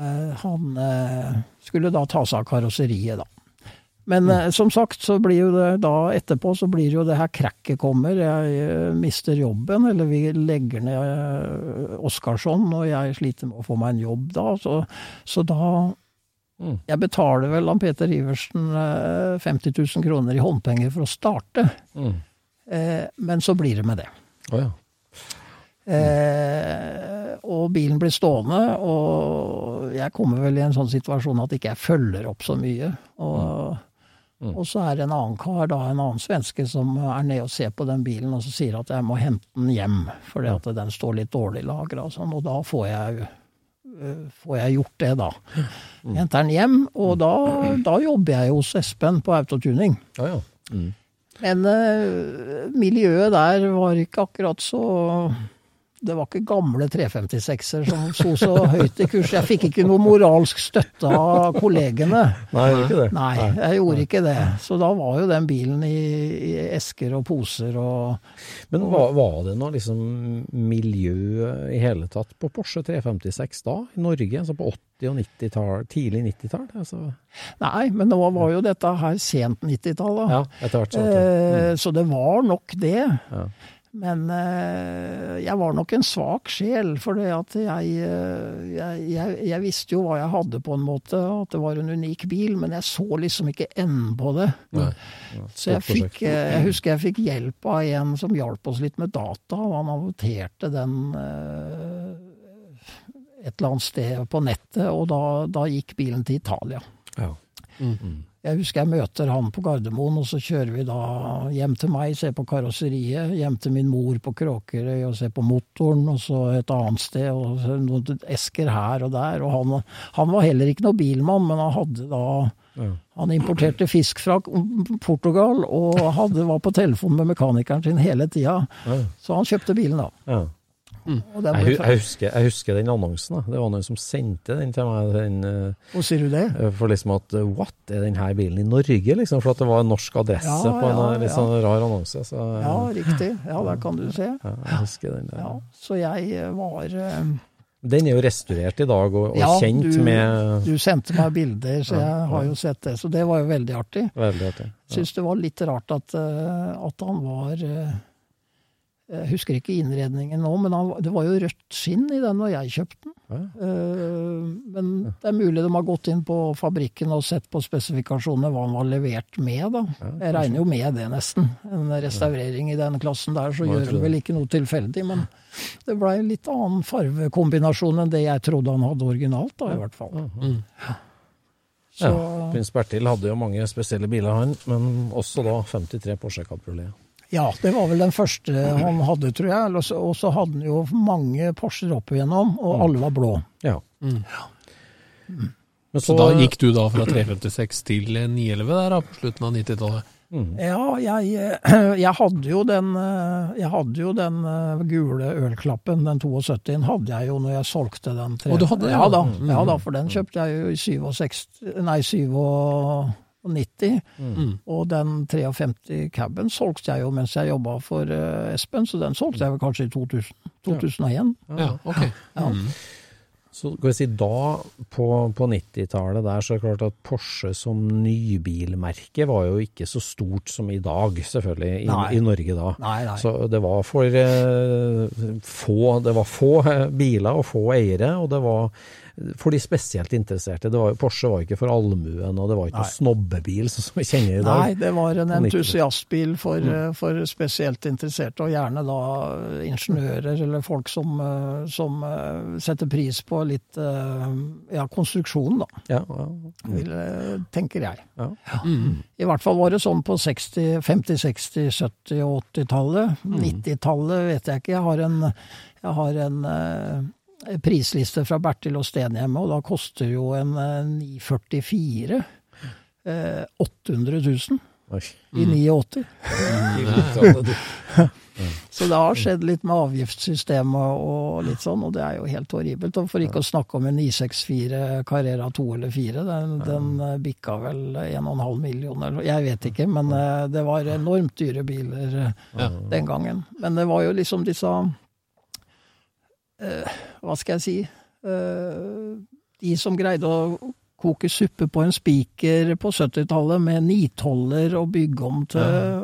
Han eh, skulle da ta seg av karosseriet, da. Men eh, som sagt, så blir jo det da etterpå så blir jo det her krekket kommer. Jeg eh, mister jobben, eller vi legger ned eh, Oskarsson, og jeg sliter med å få meg en jobb da. Så, så da Jeg betaler vel han Peter Iversen eh, 50 000 kroner i håndpenger for å starte. Mm. Eh, men så blir det med det. Oh, ja. Eh, og bilen blir stående, og jeg kommer vel i en sånn situasjon at ikke jeg følger opp så mye. Og, og så er det en annen kar, da, en annen svenske, som er nede og ser på den bilen og så sier at jeg må hente den hjem, fordi at den står litt dårlig lagra og sånn. Og da får jeg, eh, får jeg gjort det, da. Henter den hjem, og da, da jobber jeg hos Espen på autotuning. Ja, ja. Mm. Men eh, miljøet der var ikke akkurat så Det var ikke gamle 356-er som sto så høyt i kurs. Jeg fikk ikke noe moralsk støtte av kollegene. Nei, ikke det. Nei, jeg gjorde ikke det. Så da var jo den bilen i, i esker og poser og Men var, var det noe liksom miljø i hele tatt på Porsche 356 da, i Norge? Altså på 80- og 90-tall, tidlig 90-tall? Altså. Nei, men nå var jo dette her sent 90-tall, da. Ja, etter hvert. Så, Eh, så det var nok det. Ja. Men eh, jeg var nok en svak sjel, for jeg, eh, jeg, jeg, jeg visste jo hva jeg hadde på en måte, at det var en unik bil, men jeg så liksom ikke enden på det. Nei. Så jeg, fikk, eh, jeg husker jeg fikk hjelp av en som hjalp oss litt med data, og han avoterte den et eller annet sted på nettet, og da, da gikk bilen til Italia. Ja. Jeg husker jeg møter han på Gardermoen, og så kjører vi da hjem til meg, ser på karosseriet, hjem til min mor på Kråkerøy og ser på motoren, og så et annet sted, og noen esker her og der. Og han, han var heller ikke noen bilmann, men han hadde da Han importerte fisk fra Portugal, og hadde, var på telefon med mekanikeren sin hele tida. Så han kjøpte bilen, da. Ja. Og den Jeg, jeg, husker, jeg husker den annonsen. Da. Det var noen som sendte den til meg. Den, eh, Hvor sier du det? for liksom at eh, What, er denne bilen i Norge? Liksom, for at det var en norsk adresse Ja, på en ja, eh, litt ja. sånn rar annonse. Så, eh, Ja, riktig. Ja, der kan du se. ja, jeg husker den. der. Ja, så jeg eh, var eh, Den er jo restaurert i dag og, og Ja, kjent du- med Du sendte meg bilder, så jeg har jo sett det. Så det var jo veldig artig. Veldig artig. Ja. Syns det var litt rart at, eh, at han var eh, Jeg husker ikke innredningen nå, men han, det var jo rødt skinn i den når jeg kjøpte den. Ja. Eh, Men det er mulig de har gått inn på fabrikken og sett på spesifikasjonene hva han var levert med, da. Jeg regner jo med det, nesten. En restaurering i den klassen der, så gjør det vel ikke noe tilfeldig. Men det blei en litt annen farvekombinasjon enn det jeg trodde han hadde originalt, da, i hvert fall. Så, Ja, Prins Bertil hadde jo mange spesielle biler, han, men også da 53 Porsche Cabriolet. Ja, det var vel den første han hadde, tror jeg. Så- Og så hadde han jo mange Porscher opp igjennom, og alle var blå. Ja. Men Så da gikk du da fra 356 til 911 der da, på slutten av 90-tallet? Ja, jeg, eh, jeg hadde jo den, eh, jeg hadde jo den eh, gule ølklappen, den 72-en, hadde jeg jo når jeg solgte den. Tre. Og du hadde det, ja. ja? Da, ja da, for den kjøpte jeg jo i 67, nei 97. Mm. Og den 53 caben solgte jeg jo mens jeg jobba for uh, Espen, så den solgte jeg vel kanskje i 2000, 2001. Ja, ok. Ja. Mm. Så skal vi si da, på, på 90-tallet der, så er det klart at Porsche som nybilmerke var jo ikke så stort som i dag, selvfølgelig, i, i Norge da. Nei, nei. Så det var for eh, få, det var få biler og få eiere, og det var for de spesielt interesserte. Det var, Porsche var ikke for allmuen, og det var ikke Nei. noe snobbebil sånn som vi kjenner i dag. Nei, det var en entusiastbil for, mm. for spesielt interesserte, og gjerne da ingeniører eller folk som, eh, som eh, setter pris på litt eh, ja, konstruksjon, da, Ja, ja. vil, eh, tenker jeg. Ja. Mm. I hvert fall var det sånn på 60, 50-, 60-, 70- og 80-tallet. 90-tallet vet jeg ikke. Jeg har en, jeg har en eh, prisliste fra Bertil og Stenhjemme, og da koster jo en eh, 944 eh, 800 000 Oi. i 89. Så det har skjedd litt med avgiftssystemet og litt sånn, og det er jo helt horribelt. Og for ikke å snakke om en 964 Carrera 2 eller 4, den, den eh, bikka vel 1,5 millioner, jeg vet ikke, men eh, det var enormt dyre biler eh, den gangen. Men det var jo liksom disse Hva skal jeg si eh, De som greide å koke suppe på en spiker på 70-tallet med nitoller og bygge om til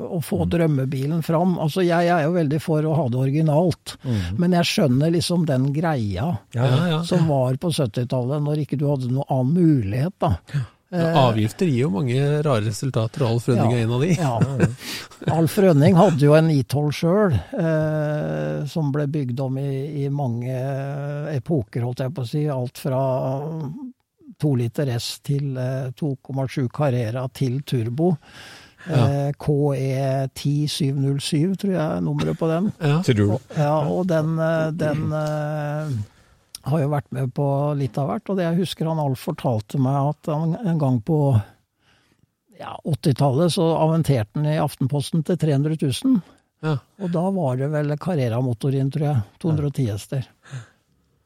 å få drømmebilen fram. Altså, jeg er jo veldig for å ha det originalt, men jeg skjønner liksom den greia Ja, Ja, ja. som var på 70-tallet, når ikke du hadde noen annen mulighet, da. Ja, Avgifter gir jo mange rare resultater, og Alf Rønning er en av de. Ja. Alf Rønning hadde jo en Itol sjøl, eh, som ble bygd om i, i mange epoker, holdt jeg på å si. Alt fra 2 liter S til eh, 2,7 Carrera til turbo. Eh, KE10707, tror jeg er nummeret på den. Ja. Tror du? Ja, og den, eh, den eh, har jo vært med på litt av hvert. Og det jeg husker han Alf fortalte meg at han en gang på ja, 80-tallet så aventerte han i Aftenposten til 300 000. Ja. Og da var det vel Carrera-motorinn tror jeg. 210 hester.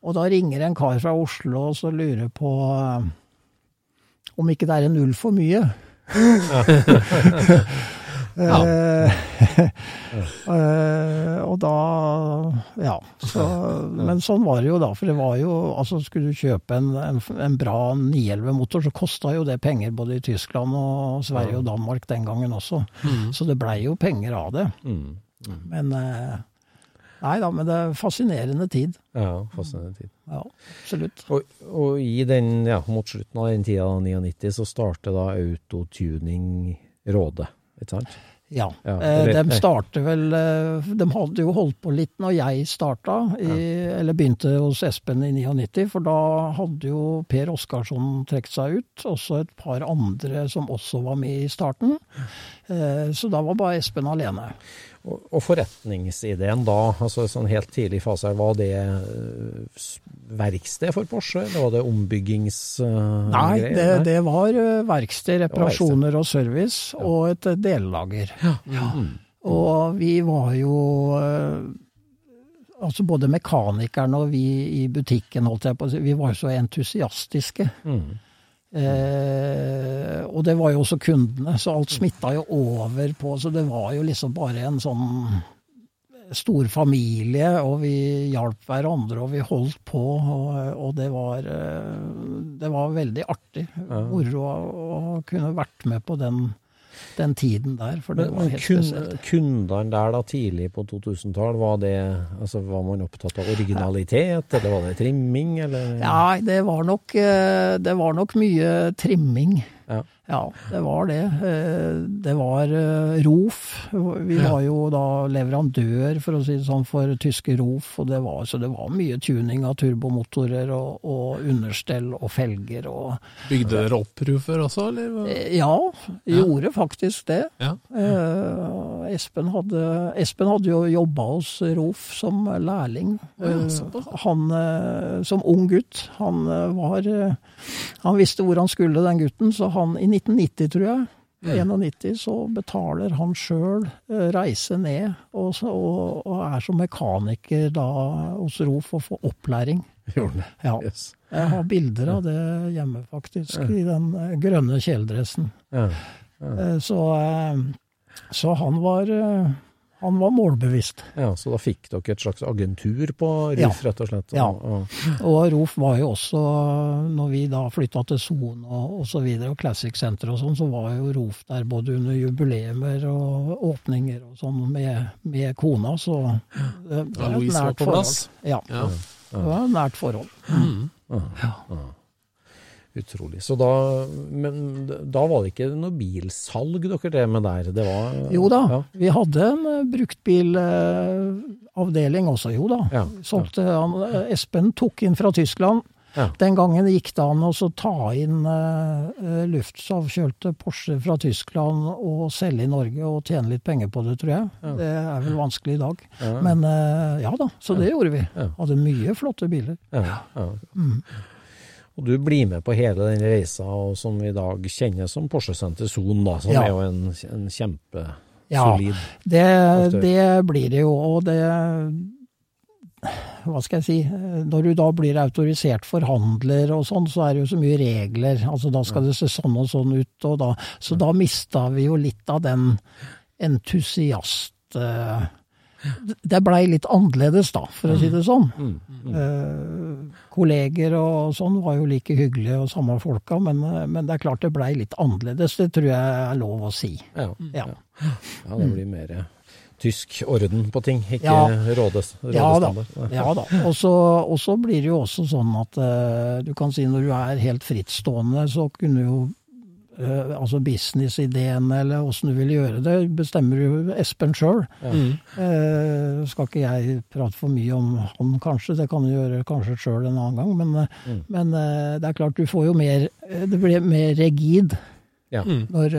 Og da ringer en kar fra Oslo og så lurer på eh, om ikke det er en null for mye. Eh, eh, og da Ja. Så, men sånn var det jo da. For det var jo altså Skulle du kjøpe en, en, en bra 911-motor, så kosta jo det penger både i Tyskland og Sverige og Danmark den gangen også. Så det blei jo penger av det. Mm. Men eh, Nei da, men det er fascinerende tid. Ja, fascinerende tid. Ja, absolutt. Og, og i den, ja, mot slutten av den tida, 99, så starter da Autotuning-rådet, ikke sant? Ja. Ja, eh, de starter vel eh, De hadde jo holdt på litt når jeg starta, i, eller begynte hos Espen i 99, for da hadde jo Per Oskarsson trukket seg ut. Også et par andre som også var med i starten. Eh, så da var bare Espen alene. Og, forretningsideen da, altså sånn helt tidlig fase, var det eh, verksted for Porsche, eller var det ombyggings... Nei, det, det var eh, verksted, reparasjoner og service, og et eh, dellager. Ja. Og vi var jo eh, Altså både mekanikerne og vi i butikken, holdt jeg på å si, vi var jo så entusiastiske. Mm. Eh, og det var jo også kundene, så alt smitta jo over på Så det var jo liksom bare en sånn stor familie, og vi hjalp hverandre, og vi holdt på. Og, og det var eh, Det var veldig artig. Moro å, å kunne vært med på den, den tiden der, for det Men, var helt kun, spesielt. kundene der da tidlig på 2000-tall, var det altså var man opptatt av originalitet, eller var det trimming, eller? Ja, det var nok, eh, det var nok mye trimming. Ja. Ja, det var det. Eh, Det var eh, ROF. Vi var jo da leverandør, for å si det sånn, for tyske ROF. Og det var, så det var mye tuning av turbomotorer og, og understell og felger og Bygde dere opp Rufer også, eller? Ja, gjorde Ja, faktisk det. Ja. Ja. Espen hadde, Espen hadde jo jobba hos Rof som lærling. Eh, han eh, som ung gutt. Han eh, var eh, Han visste hvor han skulle, den gutten, så han i 1990, tror jeg, 91, så betaler han sjøl reise ned, og, så, og, og er som mekaniker da hos Rof og får opplæring. Gjorde det. Ja. Yes. Jeg har bilder av det hjemme, faktisk, i den eh, grønne kjeledressen. Mm. Eh, Så, eh, så han var eh, han var målbevisst. ja, så da fikk dere et slags agentur på Ja. RUF, rett og slett? Ja. Og, Og var jo også, når vi da flytta til Son og, og så videre, og Classic Center og sånn, så var jo Rof der både under jubileumer og åpninger og sånn med, med kona, så det, det er et nært forhold. Ja, Ja. det var et nært forhold. Utrolig. Så da, men da var det ikke noe bilsalg dere drev med der? Det var Jo da, Ja. vi hadde en eh, bruktbilavdeling også, jo da. Ja, Solgte han, eh, Espen tok inn fra Tyskland. Ja. Den gangen gikk det an å ta inn uh, luftsavkjølte Porsche fra Tyskland og selge i Norge og tjene litt penger på det, tror jeg. Det er vel vanskelig i dag. Ja. Men uh, ja da, så det gjorde vi. Ja. Hadde mye flotte biler. Ja, ja. Mm. Og du blir med på hele den reisa og som vi i dag kjenner som Porsche Center Son, da, som Ja. er jo en, en Ja. kjempesolid Det, Aktør. det blir det jo, og det Hva skal jeg si Når du da blir autorisert forhandler og sånn, så er det jo så mye regler. Altså da skal det se sånn og sånn ut, og da Så da mista vi jo litt av den entusiast... eh, Det blei litt annerledes, da, for å si det sånn. Eh, kolleger og sånn var jo like hyggelige og samme folka, men, men det er klart det blei litt annerledes. Det tror jeg er lov å si. Ja, Ja. ja det blir mer eh, tysk orden på ting, ikke Ja. rådes, Ja da. rådestandard. Ja da. Så, og så blir det jo også sånn at eh, du kan si når du er helt frittstående, så kunne jo eh, altså businessideen eller åssen du vil gjøre det, bestemmer jo Espen sjøl. Mm. Uh, skal ikke jeg prate for mye om han kanskje, det kan du gjøre kanskje sjøl en annen gang. Men, mm. men uh, det er klart du får jo mer Det blir mer rigid Ja. Mm. når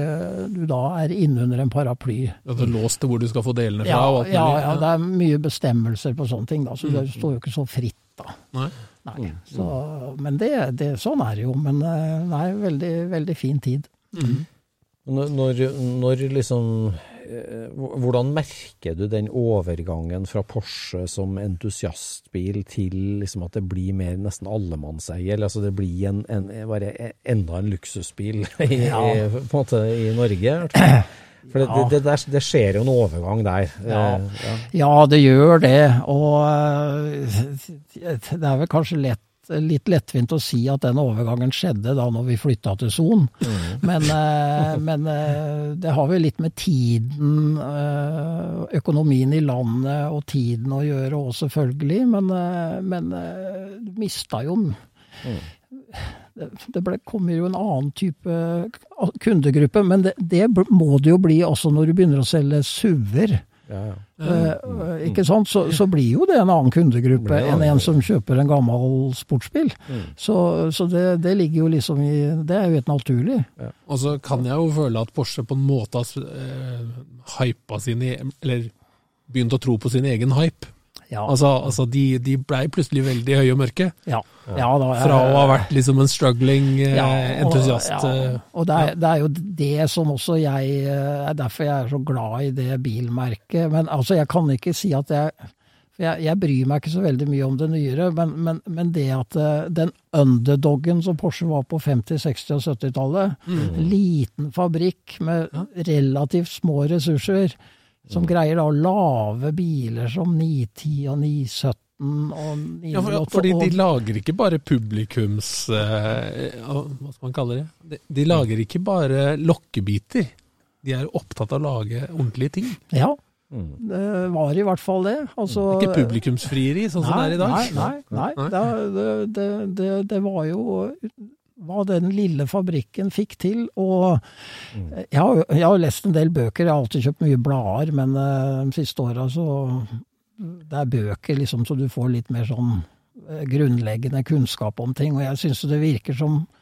du da er innunder en paraply. Altså låst til hvor du skal få delene fra Ja, og alt ja, ja, det er mye bestemmelser på sånne ting, da, så det står jo ikke så fritt, da. Nei. Nei. Så, men det, det, sånn er det jo. Men eh, nei, veldig, veldig fin tid. Mm. når, når liksom eh, Hvordan merker du den overgangen fra Porsche som entusiastbil til liksom at det blir mer nesten allemannseie? eller Altså det blir en, en, bare enda en luksusbil i, Ja. i, på en måte, i Norge? For det, Ja. det, det, der, det skjer jo en overgang der. Ja. Eh, ja. Ja, det gjør det. Og eh, det er vel kanskje lett litt lettvint å si at den overgangen skjedde da når vi flytta til Son. Men, eh, men det har vel litt med tiden, økonomien i landet og tiden å gjøre òg, selvfølgelig. Men, men mista jo det, det ble, kommer jo en annen type kundegruppe, men det, det må det jo bli også når du begynner å selge SUV-er. Ja, ja. Eh, ikke sant? Så, så blir jo det en annen kundegruppe enn en som kjøper en gammel sportsbil. Mm. Så, så det, det ligger jo liksom i Det er jo helt naturlig. Og så kan jeg jo føle at Porsche på en måte har eh, hypa sin e- Eller begynt å tro på sin egen hype. Ja, Altså, altså de, de ble plutselig veldig høye og mørke. ja, ja da. Fra å ha vært liksom en struggling eh, og- entusiast. Ja, eh, og det er, det er jo det som også jeg eh, er derfor jeg er så glad i det bilmerket. Men altså, jeg kan ikke si at jeg jeg, jeg bryr meg ikke så veldig mye om det nyere, men, men, men det at eh, den underdoggen som Porsche var på 50-, 60- og 70-tallet, Mm. liten fabrikk med relativt små ressurser, som greier da å lage biler som 910 og 917 og 908 Ja, for, fordi de lager ikke bare publikums eh, Hva skal man kalle det? De, de lager ikke bare lokkebiter. De er opptatt av å lage ordentlige ting. Ja, Mm. det var i hvert fall det. Altså, Ikke publikumsfrieri, sånn som det er i dag. Nei, nei, nei. Nei. Det, det, det, det var jo hva den lille fabrikken fikk til. Og jeg har, jeg har lest en del bøker, jeg har alltid kjøpt mye blader, men eh, de siste åra så Det er bøker liksom, så du får litt mer sånn eh, grunnleggende kunnskap om ting. Og jeg syns det virker som eh,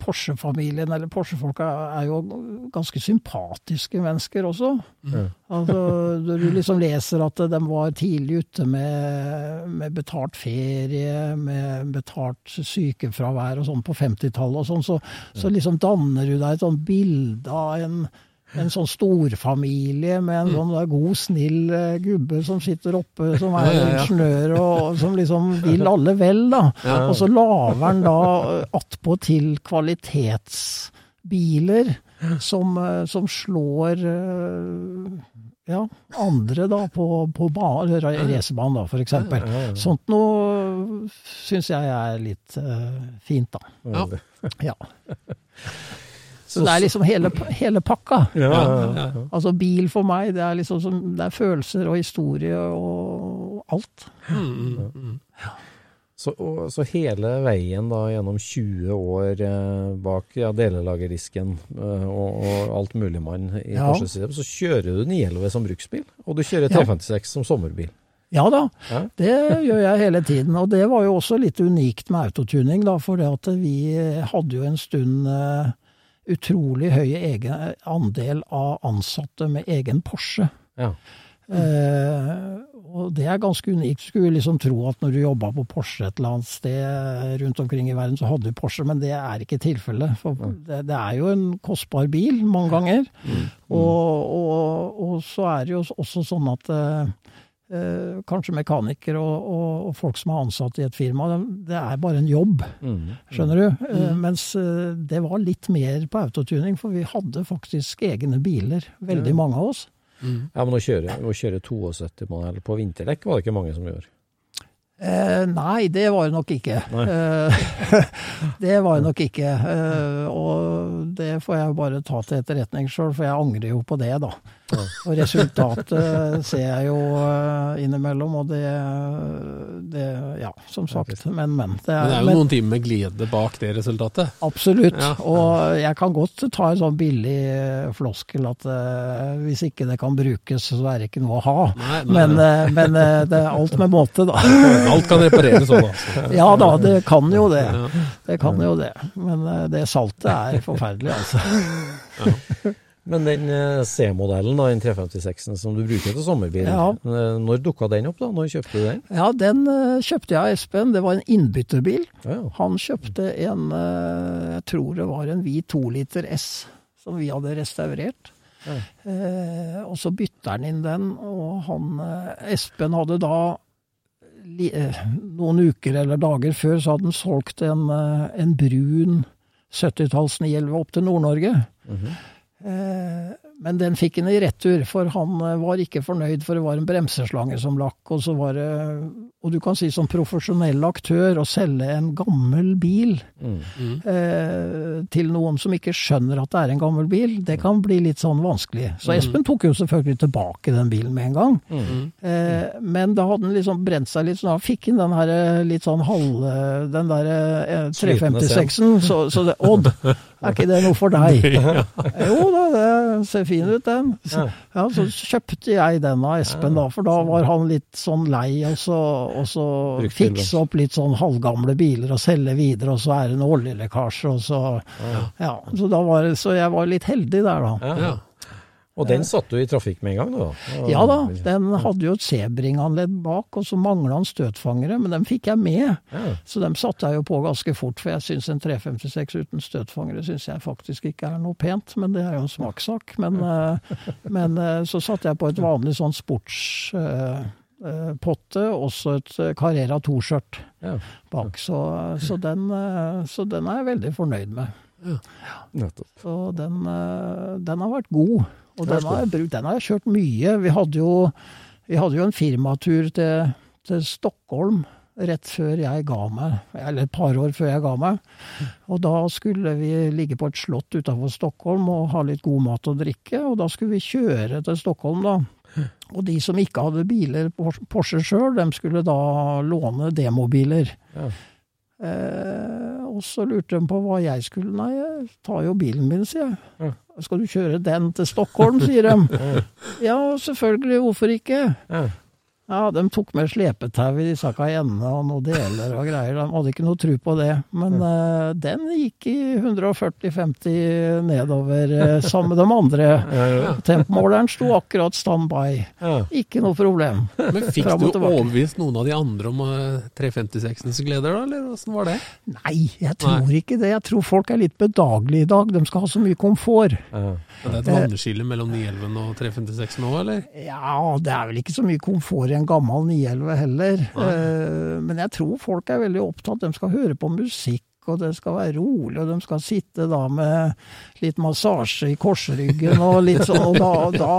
Porsche-familien, eller Porsche-folka, er jo ganske sympatiske mennesker også. Altså, du liksom leser at de var tidlig ute med, med betalt ferie, med betalt sykefravær og sånn på 50-tallet og sånn, så, så liksom danner du deg et sånt bilde av en en sånn storfamilie med en sånn god, snill eh, gubbe som sitter oppe, som er ingeniør, og som liksom vil alle vel, da. Og så lager han da eh, attpåtil kvalitetsbiler som, eh, som slår ja, andre da på, på ba- racerbanen, da, eksempel. Sånt noe syns jeg er litt uh, fint, da. Ja. Ja. Så det er liksom hele, hele pakka. Ja, ja, ja. Altså bil for meg, det er liksom som, det er følelser og historie og alt. Mm, mm, mm. Så, og, så hele veien da gjennom 20 år eh, bak ja, delelagerrisken eh, og, og alt mulig mann i Ja. Porsche-systemet, så kjører du 911 som bruksbil, og du kjører Ja. 356 som sommerbil. Ja da, Ja. det gjør jeg hele tiden. Og det var jo også litt unikt med autotuning, da, for det at vi hadde jo en stund eh, utrolig høy egen andel av ansatte med egen Porsche. Ja. Eh, og det er ganske unikt. Skulle liksom tro at når du jobba på Porsche et eller annet sted rundt omkring i verden, så hadde du Porsche, men det er ikke tilfellet. For det, det er jo en kostbar bil mange ganger. Og, og, og så er det jo også sånn at eh, eh, kanskje mekanikere og, og, og folk som er ansatt i et firma, det er bare en jobb. Mm. Skjønner du? Eh, Mens eh, det var litt mer på autotuning, for vi hadde faktisk egne biler, veldig mange av oss. Ja, men å kjøre, å kjøre 72-modell på vinterdekk var det ikke mange som gjorde. Eh, nei, det var det nok ikke. Eh, det var det nok ikke. Eh, og det får jeg bare ta til etterretning sjøl, for jeg angrer jo på det, da. Og resultatet ser jeg jo eh, innimellom, og det, det Ja, som sagt. Men, men. Det Men det er jo men- noen timer med glede bak det resultatet. Absolutt. Ja. Og jeg kan godt ta en sånn billig eh, floskel at eh, hvis ikke det kan brukes, så er det ikke noe å ha. Nei, nei, Men, nei. men det er alt med måte, da. Alt kan repareres sånn, altså. Ja da, det kan jo det. Det kan jo det. Men eh, det saltet er forferdelig, altså. Men den eh, C-modellen, den 356-en som du bruker til sommerbil, Ja. eh, når dukka den opp? da? Når kjøpte du den? Ja, den kjøpte jeg av Espen. Det var en innbytterbil. Ja, ja. Han kjøpte en, jeg tror det var en hvit toliter S, som vi hadde restaurert. Ja. Eh, og så bytter han inn den, og han Espen hadde da noen uker eller dager før så hadde han solgt en, eh, en brun 70-talls 911 opp til Nord-Norge. Eh, men den fikk han i retur, for han eh, var ikke fornøyd, for det var en bremseslange som lakk. Og så var det Og du kan si som profesjonell aktør å selge en gammel bil Mm. eh, til noen som ikke skjønner at det er en gammel bil, det kan bli litt sånn vanskelig. Så Espen tok jo selvfølgelig tilbake den bilen med en gang. Mm. Eh, men da hadde han liksom brent seg litt, så da fikk han den her eh, litt sånn halv... eh, Den der eh, 356-en. Så, så det, Odd, er ikke det noe for deg? Jo da, det ser fin ut den. Ja, så kjøpte jeg den av Espen da, for da var han litt sånn lei, og så, og så fikse opp litt sånn halvgamle biler og selge videre, og så er det en oljelekkasje, og så Ja, så var så jeg var litt heldig der, da. Ja. Og den satte du i trafikk med en gang, da? Ja da, den hadde jo et C-bringanledd bak, og så mangla han støtfangere, men dem fikk jeg med. Ja. Så dem satte jeg jo på ganske fort, for jeg syns en 356 uten støtfangere syns jeg faktisk ikke er noe pent, men det er jo en smakssak. Men, eh, men eh, så satte jeg på et vanlig sånn sportspotte, også et eh, Carrera 2-skjørt Ja. bak. Så, så, den, eh, så den er jeg veldig fornøyd med. Ja. Nettopp. Så den, eh, den har vært god. Og den har, jeg brukt, den har jeg kjørt mye. Vi hadde jo, vi hadde jo en firmatur til, til Stockholm rett før jeg ga meg, eller et par år før jeg ga meg. Og da skulle vi ligge på et slott utenfor Stockholm og ha litt god mat og drikke. Og da skulle vi kjøre til Stockholm, da. Og de som ikke hadde biler Porsche sjøl, de skulle da låne demobiler. Ja. Eh, og så lurte de på hva jeg skulle. Nei, jeg tar jo bilen min, sier jeg. Ja. Skal du kjøre den til Stockholm, sier de. Ja, selvfølgelig, hvorfor ikke? Ja. Ja, de tok med slepetau i de sakka i endene og noen deler og greier. De hadde ikke noe tro på det. Men eh, den gikk i 140-50 nedover uh, sammen med de andre. Tempmåleren sto akkurat standby. Ja. Ikke noe problem. Men fikk du overbevist noen av de andre om uh, 356-ens gleder, da? Eller åssen var det? Nei, jeg tror ikke det. Jeg tror folk er litt bedagelige i dag. De skal ha så mye komfort. Ja. Er det et vannskille mellom 911 og 356 nå, eller? Ja, det er vel ikke så mye komfort en gammel 911 heller. Uh, men jeg tror folk er veldig opptatt. De skal høre på musikk, og det skal være rolig, og de skal sitte da med litt massasje i korsryggen og litt sånn. Og da, da,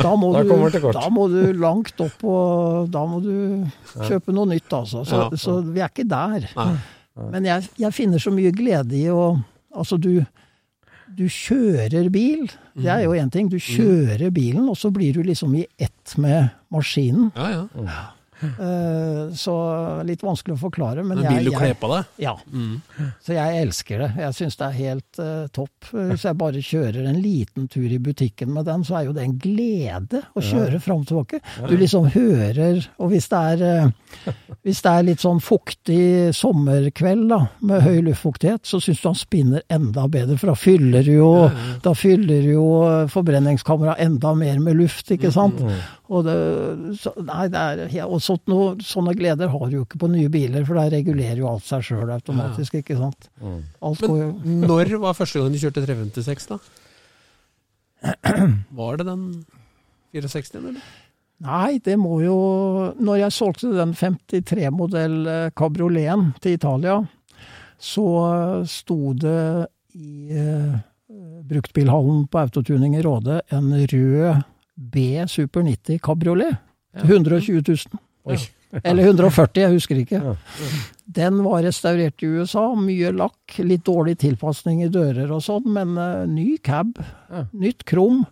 da, må, du, da må du langt opp, og da må du kjøpe noe nytt, altså. Så, så vi er ikke der. Men jeg, jeg finner så mye glede i å Altså, du, du kjører bil. Det er jo én ting. Du kjører bilen, og så blir du liksom i ett med maskinen. Ja, ja. Eh, Så litt vanskelig å forklare, men vil jeg, du kle på deg? ja. Mm. Så jeg elsker det. Jeg syns det er helt uh, topp. Hvis jeg bare kjører en liten tur i butikken med den, så er jo det en glede å kjøre fram og tilbake. Du liksom hører Og hvis det er uh, hvis det er litt sånn fuktig sommerkveld da, med høy luftfuktighet, så syns du han spinner enda bedre, for da fyller jo, da fyller jo forbrenningskameraet enda mer med luft, ikke sant. Og det, så, nei, det er, og sånt noe, sånne gleder har du jo ikke på nye biler, for der regulerer jo alt seg sjøl automatisk, ikke sant. Alt går Men når var første gang du kjørte 356, da? Var det den 64, eller? Nei, det må jo Når jeg solgte den 53-modell eh, kabrioleten til Italia, så eh, sto det i eh, bruktbilhallen på Autotuning i Råde en rød B Super 90 kabriolet. 120 000. Oi. Eller 140, jeg husker ikke. Den var restaurert i USA, mye lakk, litt dårlig tilpasning i dører og sånn, men uh, ny cab, Ja. nytt krom,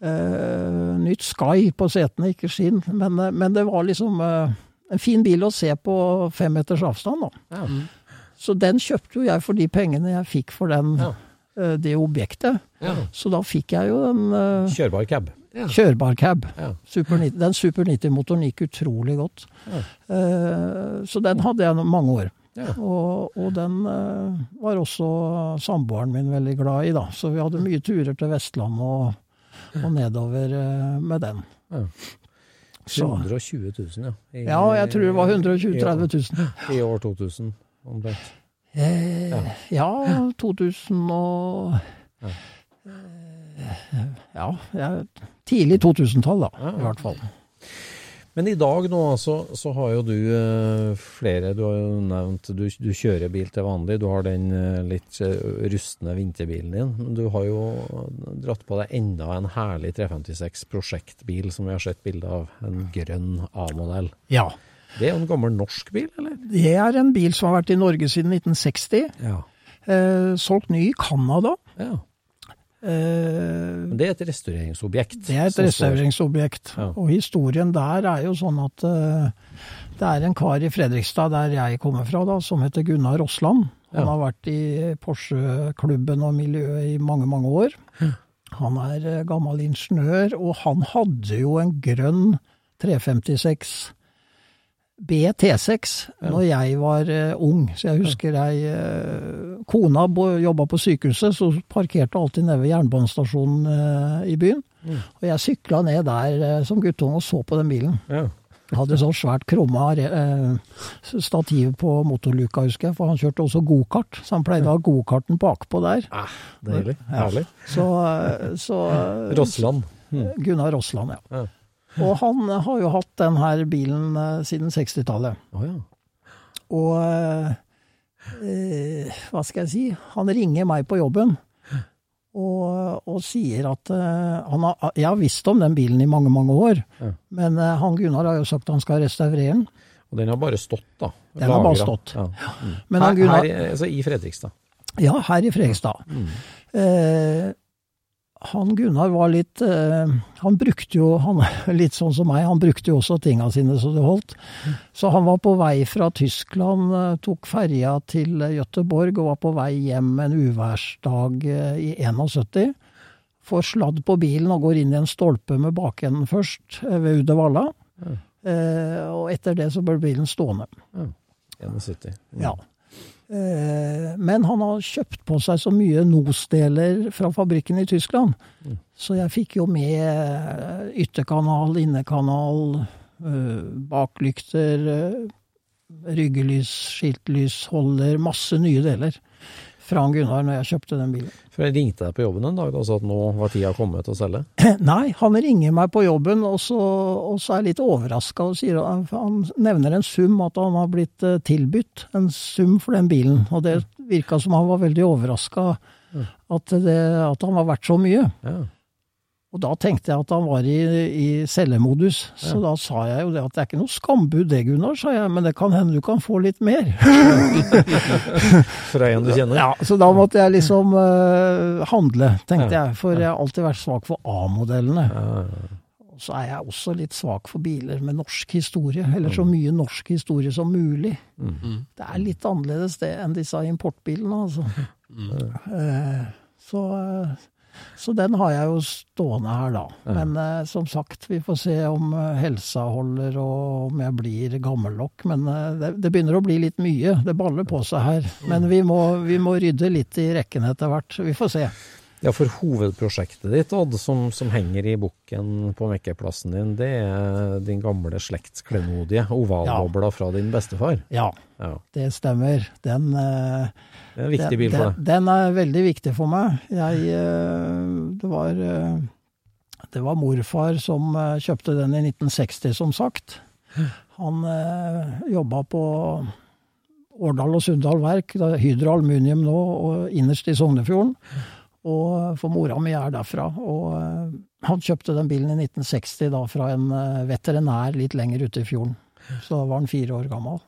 Uh, nytt Sky på setene, ikke skinn. Men, uh, men det var liksom en fin bil å se på fem meters avstand, da. Ja. Så den kjøpte jo jeg for de pengene jeg fikk for den, Ja. det objektet. Ja. Så da fikk jeg jo en Kjørbar cab. Ja. kjørbar cab. Ja. Super 90, den Super 90-motoren gikk utrolig godt. Ja. Uh, så den hadde jeg mange år. Ja. Og, og den uh, var også samboeren min veldig glad i, da. Så vi hadde mye turer til Vestlandet og, og nedover uh, med den. Ja. 120 000, ja. I, ja, jeg tror det var 120 000-30 000. I år 2000, omtrent. Eh, Ja. ja, 2000 og Ja. Ja, tidlig 2000-tall, da, Ja. i hvert fall. Men i dag nå, så, så har jo du eh, flere Du har jo nevnt du, du kjører bil til vanlig. Du har den eh, litt eh, rustne vinterbilen din. Men du har jo dratt på deg enda en herlig 356 prosjektbil som vi har sett bilde av. En grønn A-modell. Ja. Det er jo en gammel norsk bil, eller? Det er en bil som har vært i Norge siden 1960. Ja. Eh, solgt ny i Canada. ja. Eh, Men det er et restaureringsobjekt. det er et restaureringsobjekt. Ja. Og historien der er jo sånn at eh, det er en kar i Fredrikstad, der jeg kommer fra, da, som heter Gunnar Rossland. Han Ja. har vært i Porsche-klubben og miljøet i mange, mange år. Han er eh, gammel ingeniør, og han hadde jo en grønn 356 BT6 når jeg var eh, ung. Så jeg husker jeg eh, Kona jobba på sykehuset, så parkerte alltid nede ved jernbanestasjonen eh, i byen. Og jeg sykla ned der som guttunge og så på den bilen. Ja. Hadde sånn svært krumma stativ på motorluka, husker jeg, for han kjørte også gokart. Så han pleide å ha gokarten bakpå der. Ah, deilig. Ja. Herlig. Så, eh, så Rossland. Gunnar Rossland, ja. Og han har jo hatt den her bilen eh, siden 60-tallet. Oh, ja. Og eh, eh, hva skal jeg si? Han ringer meg på jobben og, og sier at uh, han har, Jeg har visst om den bilen i mange, mange år, Ja. men uh, han Gunnar har jo sagt han skal restaurere den. Og den har bare stått, da. Den har bare stått. Ja. Mm. Men han her, Gunnar, her, altså i Fredrikstad. Ja, her i Fredrikstad. Eh, han Gunnar var litt eh, Han brukte jo han, Litt sånn som meg, han brukte jo også tinga sine så det holdt. Så han var på vei fra Tyskland, eh, tok ferja til Gøteborg og var på vei hjem en uværsdag eh, i 71. Får sladd på bilen og går inn i en stolpe med bakenden først, ved Uddevalla. Eh, og etter det så ble bilen stående. 71. Mm. Ja. Eh, men han har kjøpt på seg så mye NOS-deler fra fabrikken i Tyskland. Så jeg fikk jo med eh, ytterkanal, innekanal, eh, baklykter, ryggelys, skiltlysholder, masse nye deler fra han Gunnar når jeg kjøpte den bilen. For jeg ringte deg på jobben en dag og sa at nå var tida kommet til å selge. Nei, han ringer meg på jobben, og så, og så er jeg litt overraska og sier Han nevner en sum, at han har blitt eh, tilbudt en sum for den bilen. Og det virka som han var veldig overraska at, at han var verdt så mye. Ja. Og da tenkte jeg at han var i, i cellemodus. så da sa jeg jo det at det er ikke noe skambud det, Gunnar, sa jeg, men det kan hende du kan få litt mer. Fra en du kjenner? Ja, Så da måtte jeg liksom uh, handle, tenkte Ja. jeg, for jeg har alltid vært svak for A-modellene. Ja, så er jeg også litt svak for biler med norsk historie, eller så mye norsk historie som mulig. Mm. Det er litt annerledes det enn disse importbilene, altså. Eh, så, eh, så den har jeg jo stående her, da. Men eh, som sagt, vi får se om eh, helsa holder og om jeg blir gammellokk. Men eh, det, det begynner å bli litt mye. Det baller på seg her. Men vi må, vi må rydde litt i rekken etter hvert. Vi får se. Ja, for hovedprosjektet ditt, Odd, som, som henger i bukken på mekkeplassen din, det er din gamle slekts klenodie, ovalbobla fra din bestefar. Ja, Ja, det stemmer. Den eh, det er en viktig den, bil for deg. den er veldig viktig for meg. Jeg eh, Det var eh, Det var morfar som eh, kjøpte den i 1960, som sagt. Han uh, jobba på Årdal og Sunndal Verk, er Hydro Aluminium nå, og innerst i Sognefjorden. Og for mora mi er derfra. Og eh, han kjøpte den bilen i 1960 da fra en eh, veterinær litt lenger ute i fjorden. Så da var han fire år gammel.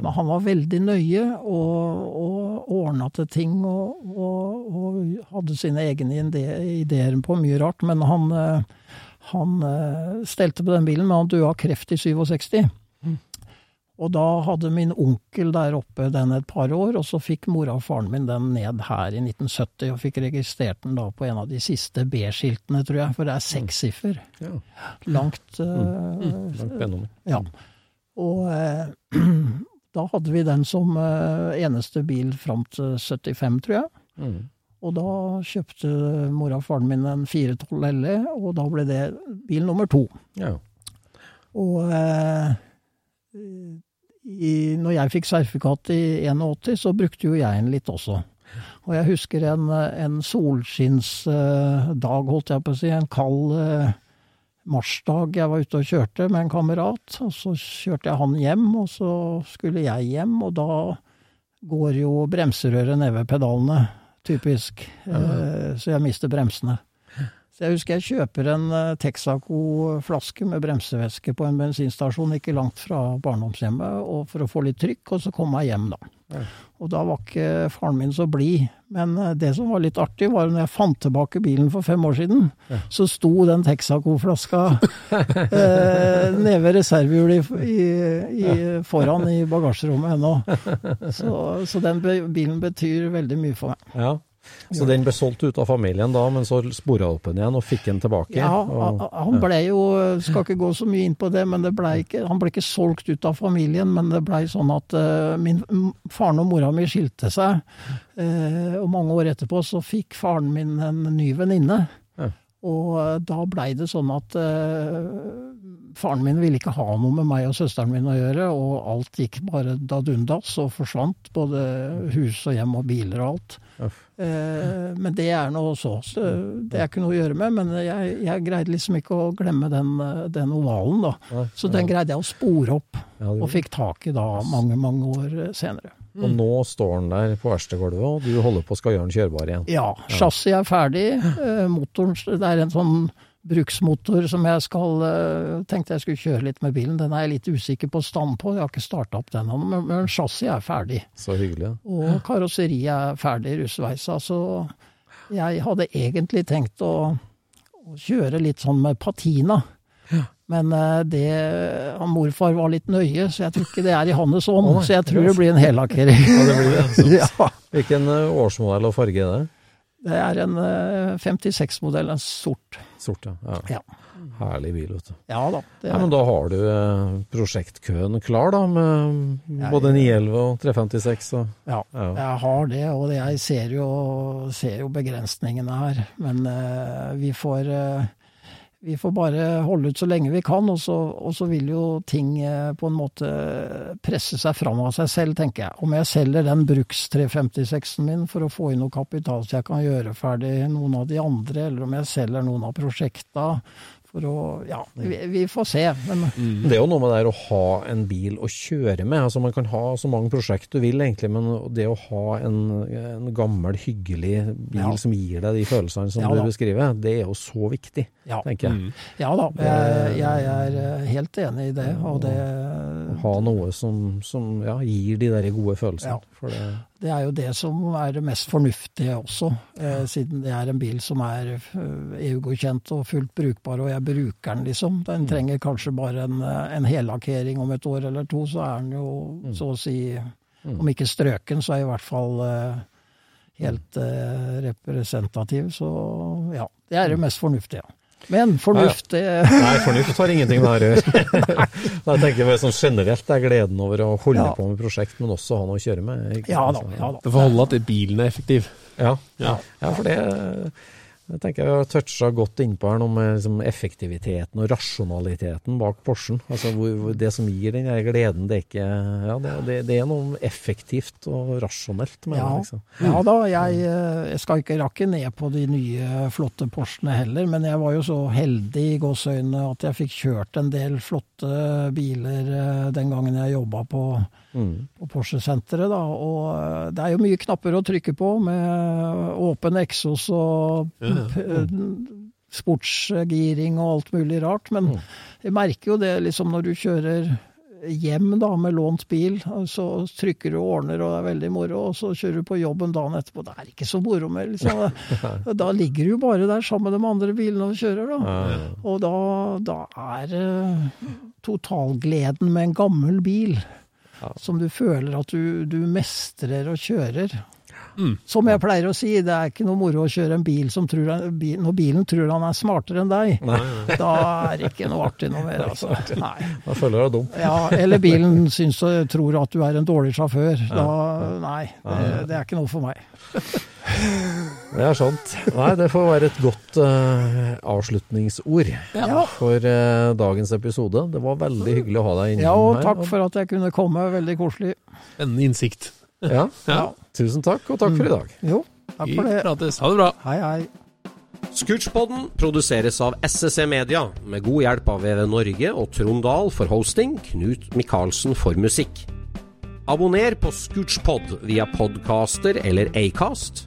Men han var veldig nøye og, og ordna til ting og, og, og hadde sine egne ideer på mye rart. Men han, eh, han stelte på den bilen, men han døde av kreft i 67. Og da hadde min onkel der oppe den et par år, og så fikk mora og faren min den ned her i 1970, og fikk registrert den da på en av de siste B-skiltene, tror jeg, for det er sekssiffer. Ja, Langt eh, langt benummer. ja. Og uh, da hadde vi den som uh, eneste bil fram til 75, tror jeg. Mm. Og da kjøpte mora og faren min en 412 LE, og da ble det bil nummer to. Ja. Og eh, i, når jeg fikk sertifikat i 81, så brukte jo jeg den litt også. Og jeg husker en, en solskinnsdag, holdt jeg på å si, en kald eh, marsdag. Jeg var ute og kjørte med en kamerat, og så kjørte jeg han hjem, og så skulle jeg hjem, og da går jo bremserøret ned ved pedalene, typisk. Ja. så jeg mister bremsene. Så jeg husker jeg kjøper en eh, Texaco-flaske med bremsevæske på en bensinstasjon ikke langt fra barndomshjemmet, og for å få litt trykk, og så kom jeg hjem, da. Og da var ikke faren min så blid. Men eh, det som var litt artig, var når jeg fant tilbake bilen for fem år siden, så sto den Texaco-flaska eh, nede ved reservehjulet foran i bagasjerommet ennå. Så, så den bilen betyr veldig mye for meg. ja. Så den ble solgt ut av familien da, men så spora opp den igjen og fikk den tilbake? Ja, og, han ble jo Skal ikke gå så mye inn på det, men det ble ikke, han ble ikke solgt ut av familien. Men det blei sånn at uh, min, faren og mora mi skilte seg. Uh, og mange år etterpå så fikk faren min en ny venninne. Ja. Og uh, da blei det sånn at faren min ville ikke ha noe med meg og søsteren min å gjøre, og alt gikk bare dadundas og forsvant. Både hus og hjem og biler og alt. Uff. Eh, men det er noe så. så det er ikke noe å gjøre med. Men jeg, jeg greide liksom ikke å glemme den, eh, den ovalen, da. Så den greide jeg å spore opp, og fikk tak i da mange, mange år senere. Og nå står den der på verkstedgulvet, og du holder på skal gjøre den kjørbar igjen. Ja, Chassiset er ferdig. Eh, motoren, det er en sånn bruksmotor som jeg skal eh, Tenkte jeg skulle kjøre litt med bilen. Den er jeg litt usikker på stand på. Jeg har ikke starta opp den ennå, men, chassis er ferdig. Så hyggelig. ja. Og karosseriet er ferdig russveisa, så jeg hadde egentlig tenkt å, å kjøre litt sånn med patina. Men eh, det han Morfar var litt nøye, så jeg tror ikke det er i hans ånd. Så jeg tror det blir en hellakkering. Ja, ja. Hvilken eh, årsmodell og farge er det? Det er en eh, 56-modell, en sort. Sort, ja. ja. Herlig bil, vet du. Ja da. Ja, men da har du eh, prosjektkøen klar, da, med både 911 og 356. Og, ja, ja. jeg har det, og jeg ser jo, ser jo begrensningene her. Men uh, vi får eh, vi får bare holde ut så lenge vi kan, og så, og så vil jo ting eh, på en måte presse seg fram av seg selv, tenker jeg. Om jeg selger den bruks 356-en min for å få inn noe kapital så jeg kan gjøre ferdig noen av de andre, eller om jeg selger noen av prosjekta for å Ja, vi, vi får se. Men Det er jo noe med det å ha en bil å kjøre med. altså Man kan ha så mange prosjekt du vil, egentlig, men det å ha en, en gammel, hyggelig bil Ja. som gir deg de følelsene som Ja du beskriver, det er jo så viktig, ja, tenker jeg. ja da, jeg, jeg er eh, helt enig i det, og det Ha noe som, som ja, gir de der gode følelsene. Ja. For det, Det er jo det som er det mest fornuftige også, eh, siden det er en bil som er eh, EU-godkjent og fullt brukbar, og jeg bruker den liksom. Den trenger kanskje bare en, eh, en hellakkering om et år eller to, så er den jo så å si, om ikke strøken, så er i hvert fall eh, helt eh, representativ. Så ja, det er det mest fornuftige. Men fornuft, det Nei, fornuft har ingenting med det her å gjøre. Jeg tenker sånn generelt det er gleden over å holde Ja. på med prosjekt, men også ha noe å kjøre med. ikke Ja da. ja da. Det får holde at bilen er effektiv. Ja, Ja. ja for det jeg tenker jeg har toucha godt innpå her, noe med liksom, effektiviteten og rasjonaliteten bak Porschen. Altså det som gir den gleden, det er ikke Ja, det, det, det er noe effektivt og rasjonelt med Ja. det, liksom. Ja da, jeg, eh, jeg skal ikke rakke ned på de nye, flotte Porschene heller, men jeg var jo så heldig i gåseøynene at jeg fikk kjørt en del flotte biler eh, den gangen jeg jobba på, Mm. på Porsche-senteret. da, Og eh, det er jo mye knapper å trykke på, med åpen eksos og eh, sportsgiring og alt mulig rart. Men jeg merker jo det liksom når du kjører hjem da med lånt bil, så trykker du og ordner og det er veldig moro, og så kjører du på jobben dagen etterpå. Det er ikke så moro mer, liksom. Da ligger du jo bare der sammen med de andre bilene og kjører, da. Og da, da er eh, totalgleden med en gammel bil som du føler at du, du mestrer og kjører. Som jeg pleier å si, det er ikke noe moro å kjøre en bil som tror han, bil, når bilen tror han er smartere enn deg. Da er det ikke noe artig noe mer, altså. Nei. Da føler jeg deg dum. Ja, eller bilen syns og tror at du er en dårlig sjåfør. Da, nei, det, det er ikke noe for meg. Det er sant. Nei, det får være et godt uh, avslutningsord Ja. for uh, dagens episode. Det var veldig hyggelig å ha deg innom Ja, og her. takk for at jeg kunne komme. Veldig koselig. En innsikt. Ja, Ja. tusen takk, og takk for i dag. Jo, takk for det. prates. Ha det bra. Hei, hei. Scootchpoden produseres av SSC Media, med god hjelp av VV Norge og Trond Dahl for hosting, Knut Micaelsen for musikk. Abonner på Scootchpod via podcaster eller Acast,